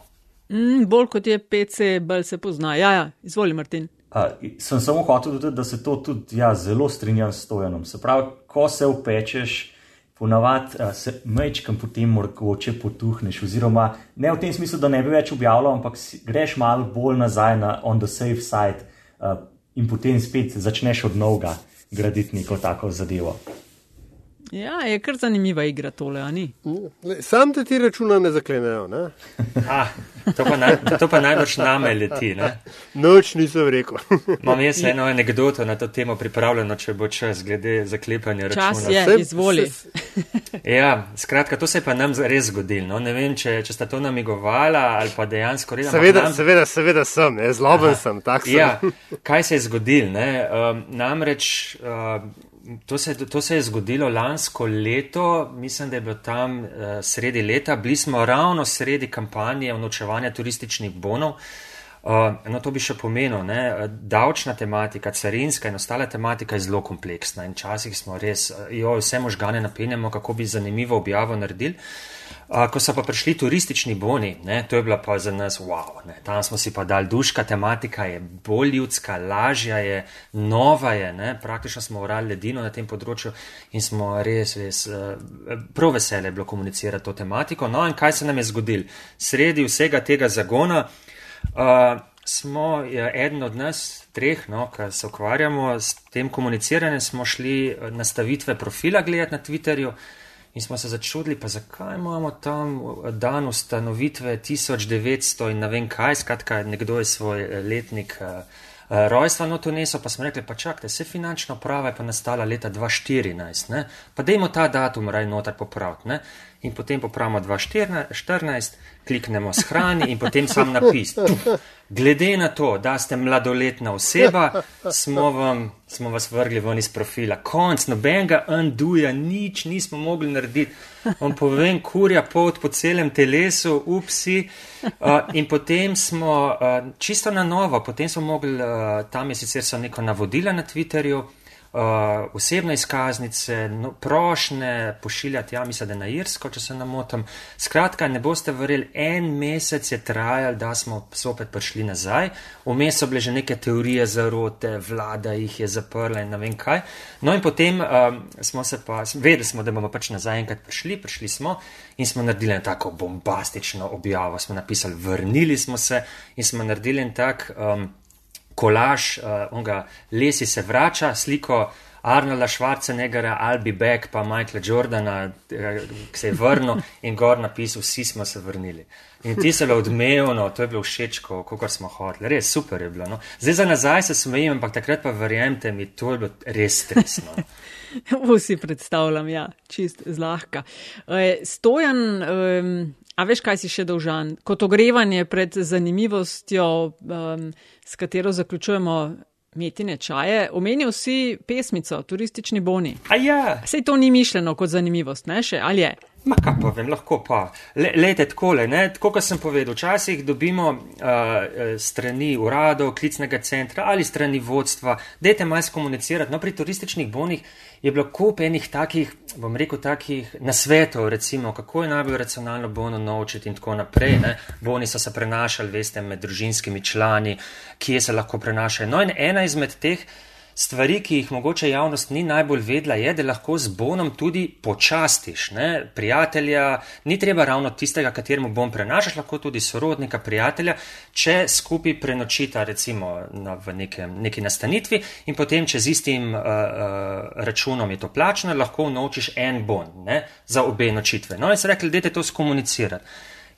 Mm, bolj kot je PC, bolj se pozna. Ja, ja, izvoli, Martin. Uh, sem samo hotel dodati, da se to tudi ja, zelo strinjam s Stojanom. Se pravi, ko se upečeš, ponavadi uh, se mečkam potem mogoče potuhneš, oziroma ne v tem smislu, da ne bi več objavljal, ampak si, greš malo bolj nazaj na on the safe side uh, in potem spet začneš od novega graditi neko tako zadevo. Ja, je kar zanimiva igra tole, ali ni? Sam te ti računa ne zaklenejo. Ne? Ah, to, pa naj, to pa najbrž name leti. Ne? Noč nisem rekel. Imam jaz eno anegdoto na to temo pripravljeno, če bo čas glede zaklepanja računa. Čas je, izvoli. Ja, skratka, to se je pa nam res zgodilo. No? Ne vem, če, če sta to namigovala ali pa dejansko res. Seveda, nam... seveda, seveda sem, zloben Aha. sem, tak sem. Ja, kaj se je zgodilo? Um, namreč. Um, To se, to se je zgodilo lansko leto, mislim, da je bilo tam uh, sredi leta, bili smo ravno sredi kampanje vnočevanja turističnih bonov. Uh, no, to bi še pomenilo, da davčna tematika, carinska in ostala tematika je zelo kompleksna in včasih smo res, uh, jo vse možgane napenjamo, kako bi zanimivo objavo naredili. Uh, Ko so pa prišli turistični boni, ne, to je bila pa za nas wow, ne, tam smo si pa dali duška, tematika je bolj ljudska, lažja je, nova je, ne, praktično smo urali ledino na tem področju in smo res, res eh, prav veseli bilo komunicirati to tematiko. No in kaj se nam je zgodilo? Sredi vsega tega zagona uh, smo, ja, eden od nas, treh, no, ki se ukvarjamo s tem komuniciranjem, smo šli nastavitve profila gledati na Twitterju. In smo se začudili, pa zakaj imamo tam dan ustanovitve 1900 in ne vem kaj, skratka, nekdo je svoj eh, letnik uh, rojstva not unesel, pa smo rekli, pa čakajte, se finančna prava je pa nastala leta 2014, ne? pa dajmo ta datum raj notar popraviti. Ne? In potem popravimo 2014, kliknemo shrani in potem sam napis. Glede na to, da ste mladoletna oseba, smo, vam, smo vas vrgli ven iz profila. Konc, nobenega unduja, nič nismo mogli narediti. On povem, kurja pot po celem telesu, upsi. Uh, in potem smo uh, čisto na novo, potem smo mogli, uh, tam je sicer so neko navodila na Twitterju, uh, osebne izkaznice, no, prošne pošiljati, ja, mislim, da na Irsko, če se namotam. Skratka, ne boste verjeli, en mesec je trajal, da smo spet prišli nazaj. Vmes so bile že neke teorije zarote, vlada jih je zaprla in ne vem kaj. No in potem um, smo se pa, vedeli smo, da bomo pač nazaj enkrat prišli, prišli smo in smo naredili tako bombastično objavo. Smo napisali, vrnili smo se in smo naredili en tak. Um, kolaž, uh, onga lesi se vrača, sliko Arnolda Schwarzeneggera, Albi Beck, pa Michaela Jordana, eh, ki se je vrnil in gor napisal, vsi smo se vrnili. In ti se je odmevno, to je bilo všeč, kako smo hoteli, res super je bilo. No. Zdaj za nazaj se smejim, ampak takrat pa verjemite mi, to je bilo res stresno. Vsi predstavljam, ja, čist zlahka. E, stojan, um, a veš, kaj si še dolžan? Kot ogrevanje pred zanimivostjo. Um, s katero zaključujemo metine čaje. Omenijo si pesmico, turistični boni. Ja. Sej to ni mišljeno kot zanimivost, ne še, ali je? Ma kaj pa vem, lahko pa. Le, lete takole, ne? tako kot sem povedal, včasih dobimo uh, strani uradov, klicnega centra ali strani vodstva, dajte malo skomunicirati. No, pri turističnih bonih je bilo kup enih takih, bom rekel, takih nasvetov, recimo, kako je najbolj racionalno bono naučiti in tako naprej. Ne? Boni so se prenašali, veste, med družinskimi člani, kje se lahko prenašajo. No, in ena izmed teh stvari, ki jih mogoče javnost ni najbolj vedla, je, da lahko z bonom tudi počastiš. Ne? Prijatelja, ni treba ravno tistega, kateremu bom prenašaš, lahko tudi sorodnika, prijatelja, če skupaj prenočita recimo na, v nekem, neki nastanitvi in potem, če z istim uh, uh, računom je to plačano, lahko naučiš en bon ne? za obe nočitve. No in se rekli, dajte to skomunicirati.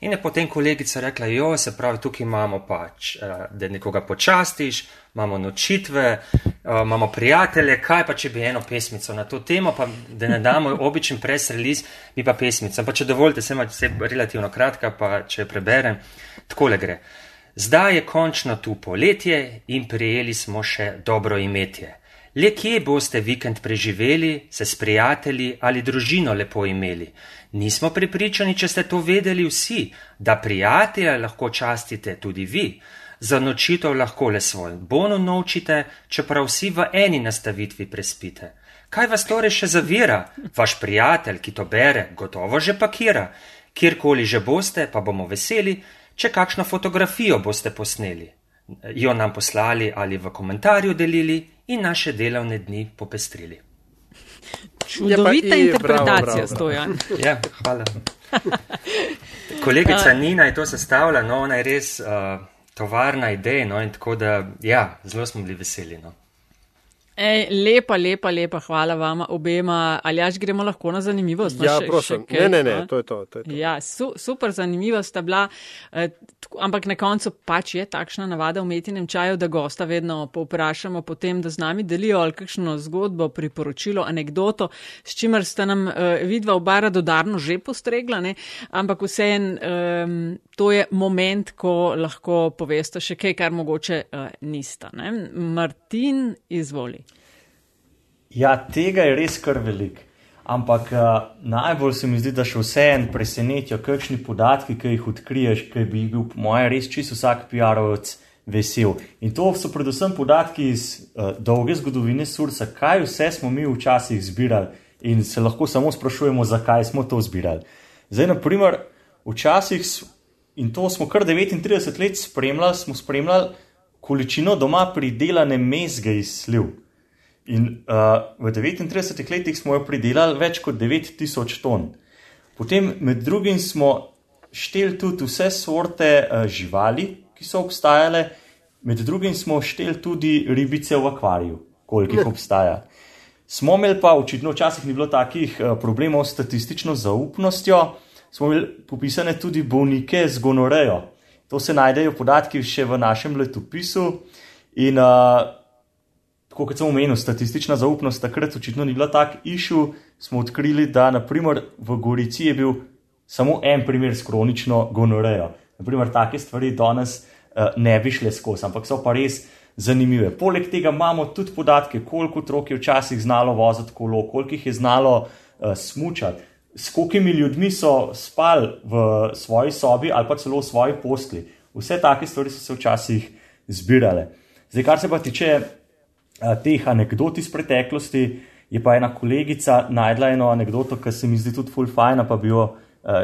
In je potem kolegica rekla, jo, se pravi, tukaj imamo pač, uh, da nekoga počastiš, imamo nočitve, uh, imamo prijatelje, kaj pa če bi eno pesmico na to temo, pa da ne damo običen press release, bi pa pesmica. Pa če dovolite, se ima vse relativno kratka, pa če preberem, takole gre. Zdaj je končno tu poletje in prijeli smo še dobro imetje. Le kje boste vikend preživeli, se s prijatelji ali družino lepo imeli? Nismo prepričani, če ste to vedeli vsi, da prijatelja lahko častite tudi vi. Za nočitev lahko le svoj bono naučite, čeprav vsi v eni nastavitvi prespite. Kaj vas torej še zavira? Vaš prijatelj, ki to bere, gotovo že pakira. Kjerkoli že boste, pa bomo veseli, če kakšno fotografijo boste posneli. Jo nam poslali ali v komentarju delili in naše delovne dni popestrili. Čudovita interpretacija, stojan. Ja, hvala. Kolegica Nina je to sestavila, no, ona je res uh, tovarna ideja, no, in tako da, ja, zelo smo bili veseli. No. Ej, lepa, lepa, lepa, hvala vama obema. Ali jaš gremo lahko na zanimivost? Ja, še, prosim. Še kaj, ne, ne, ne, to je to. to, je to. Ja, su, super zanimiva sta bila, eh, ampak na koncu pač je takšna navada v metinem čaju, da gosta vedno povprašamo potem, da z nami delijo ali kakšno zgodbo, priporočilo, anegdoto, s čimer sta nam eh, vidva oba radodarno že postregla, ne? ampak vseen, eh, to je moment, ko lahko poveste še kaj, kar mogoče eh, nista. Ne? Martin, izvoli. Ja, tega je res kar velik. Ampak uh, najbolj se mi zdi, da še vseeno presenetijo, kakšni podatki, ki jih odkriješ, ki bi bil, po mojem, res čisto vsak PR-ovec vesel. In to so predvsem podatki iz uh, dolge zgodovine Sursa, kaj vse smo mi včasih zbirali in se lahko samo sprašujemo, zakaj smo to zbirali. Zdaj, na primer, včasih, in to smo kar 39 let spremljali, smo spremljali količino doma pridelane mezge iz sliv. In uh, v 39 letih smo jo pridelali več kot 9000 ton. Potem, med drugim, smo šteli tudi vse sorte uh, živali, ki so obstajale, med drugim smo šteli tudi ribice v akvariju, koliko jih obstaja. Smo imeli pa, očitno, včasih ni bilo takih uh, problemov s statistično zaupnostjo, smo imeli popisane tudi bolnike z gonorejo. To se najdejo podatki še v našem letopisu. In uh, tako kot sem omenil, statistična zaupnost takrat očitno ni bila tak išu, smo odkrili, da naprimer v Gorici je bil samo en primer s kronično gonorejo. Naprimer, take stvari danes uh, ne bi šle skozi, ampak so pa res zanimive. Poleg tega imamo tudi podatke, koliko otrok je včasih znalo voziti kolo, koliko jih je znalo uh, smučati. S kolikimi ljudmi so spali v svoji sobi ali pa celo v svoji postli. Vse take stvari so se včasih zbirale. Zdaj, kar se pa tiče teh anegdot iz preteklosti, je pa ena kolegica najdla eno anegdoto, ki se mi zdi tudi full fajna, pa bi jo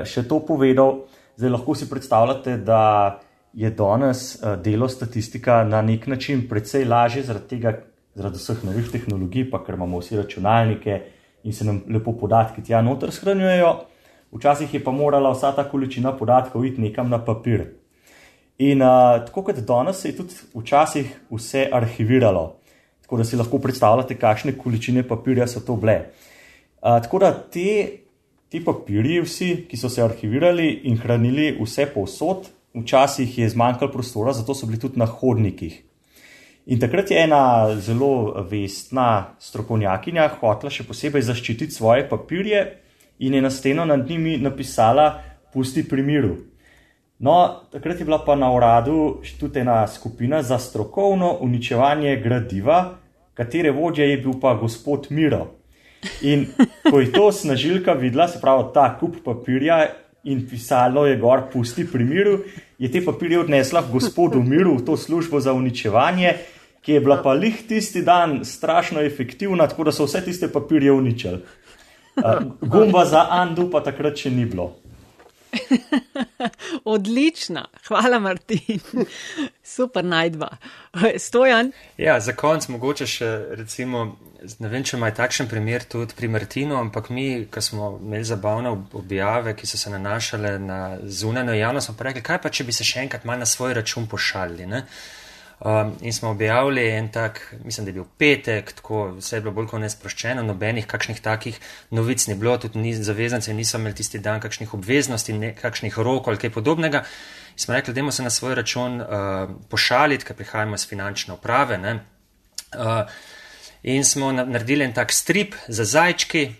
še to povedal. Zdaj lahko si predstavljate, da je danes delo statistika na nek način precej lažje zaradi tega, zaradi vseh novih tehnologij, pa ker imamo vsi računalnike in se nam lepo podatki tja noter shranjujejo. Včasih je pa morala vsa ta količina podatkov iti nekam na papir. In uh, tako kot danes se je tudi včasih vse arhiviralo tako da si lahko predstavljate, kakšne količine papirja so to bile. A, tako da te, ti papirji, vsi, ki so se arhivirali in hranili vse povsod, včasih je zmanjkalo prostora, zato so bili tudi na hodnikih. In takrat je ena zelo vestna strokovnjakinja hotela še posebej zaščititi svoje papirje in je na steno nad njimi napisala: Pusti pri miru. No, takrat je bila pa na uradu tudi ena skupina za strokovno uničevanje gradiva, katere vodja je bil pa gospod Miro. In ko je to snažilka videla, se pravi ta kup papirja in pisalo je gor, pusti pri miru, je te papirje odnesla gospodu miru v to službo za uničevanje, ki je bila pa lih tisti dan strašno efektivna, tako da so vse tiste papirje uničili. Gumba za Andu pa takrat še ni bilo. Odlična, hvala Martin, super najdba. Stojan. Ja, za konc mogoče še recimo, ne vem, če ima takšen primer tudi pri Martinu, ampak mi, ko smo imeli zabavne objave, ki so se nanašale na zunanjo javnost, smo pa rekli, kaj pa, če bi se še enkrat malo na svoj račun pošalili. Ne? Um, in smo objavili en tak, mislim, da je bil petek, tako vse je bilo bolj kot nesproščeno, nobenih kakšnih takih novic ni bilo, tudi ni, zavezance niso imeli tisti dan kakšnih obveznosti, ne, kakšnih rokov ali kaj podobnega. In smo rekli, da se na svoj račun uh, pošaliti, ker prihajamo iz finančne uprave. Uh, in smo naredili en tak strip za zajčki,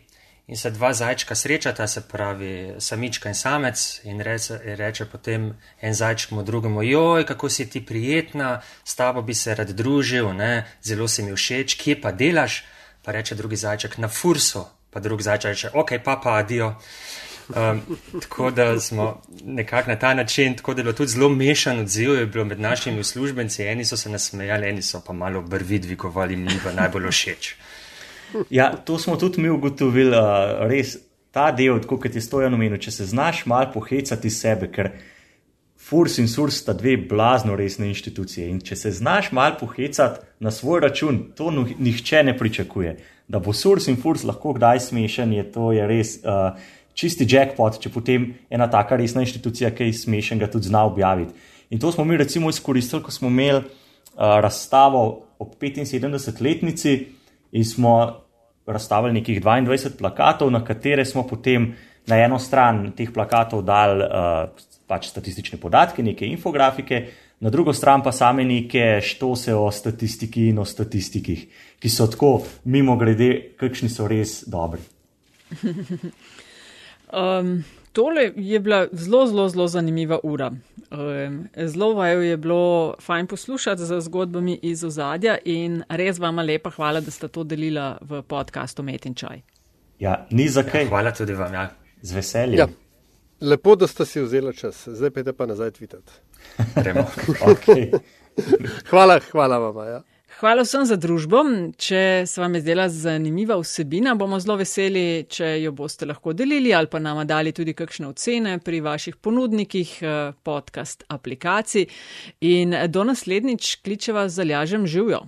in se dva zajčka srečata, se pravi samička in samec, in reče, reče potem en zajček mu drugemu: Joj, kako si ti prijetna, s tabo bi se rad družil, ne? zelo si mi všeč, kje pa delaš? Pa reče drugi zajček: Na fursu, pa drugi zajček reče: Ok, pa pa adijo. Um, tako da smo nekako na ta način, tako da je bilo tudi zelo mešan odziv, je bilo med našimi uslužbenci, eni so se nasmejali, eni so pa malo brvi dvigovali, mi pa najbolj všeč. Ja, to smo tudi mi ugotovili, uh, res ta del, kot je stojan omenil, če se znaš malo pohecati sebe, ker Furs in Surs sta dve blazno resne inštitucije. In če se znaš malo pohecati na svoj račun, to nihče ne pričakuje. Da bo Surs in Furs lahko kdaj smešen, je to je res uh, čisti jackpot, če potem ena taka resna inštitucija, ki je smešen, ga tudi zna objaviti. In to smo mi recimo izkoristili, ko smo imeli uh, razstavo ob 75-letnici in smo razstavili nekih 22 plakatov, na katere smo potem na eno stran teh plakatov dali uh, pač statistične podatke, neke infografike, na drugo stran pa same neke štose o statistiki in o statistikih, ki so tako mimo grede, kakšni so res dobri. um, tole je bila zelo, zelo, zelo zanimiva ura. Zelo vaju je bilo fajn poslušati za zgodbami iz ozadja in res vama lepa hvala, da ste to delila v podkastu Met in Čaj. Ja, ni za kaj. Ja, hvala tudi vam, ja. Z veseljem. Ja. Lepo, da ste si vzeli čas, zdaj pa je pa nazaj tvitati. okay. hvala, hvala vam. Ja. Hvala vsem za družbo. Če se vam je zdela zanimiva vsebina, bomo zelo veseli, če jo boste lahko delili ali pa nama dali tudi kakšne ocene pri vaših ponudnikih eh, podcast aplikacij. In do naslednjič kličeva zalažem živijo.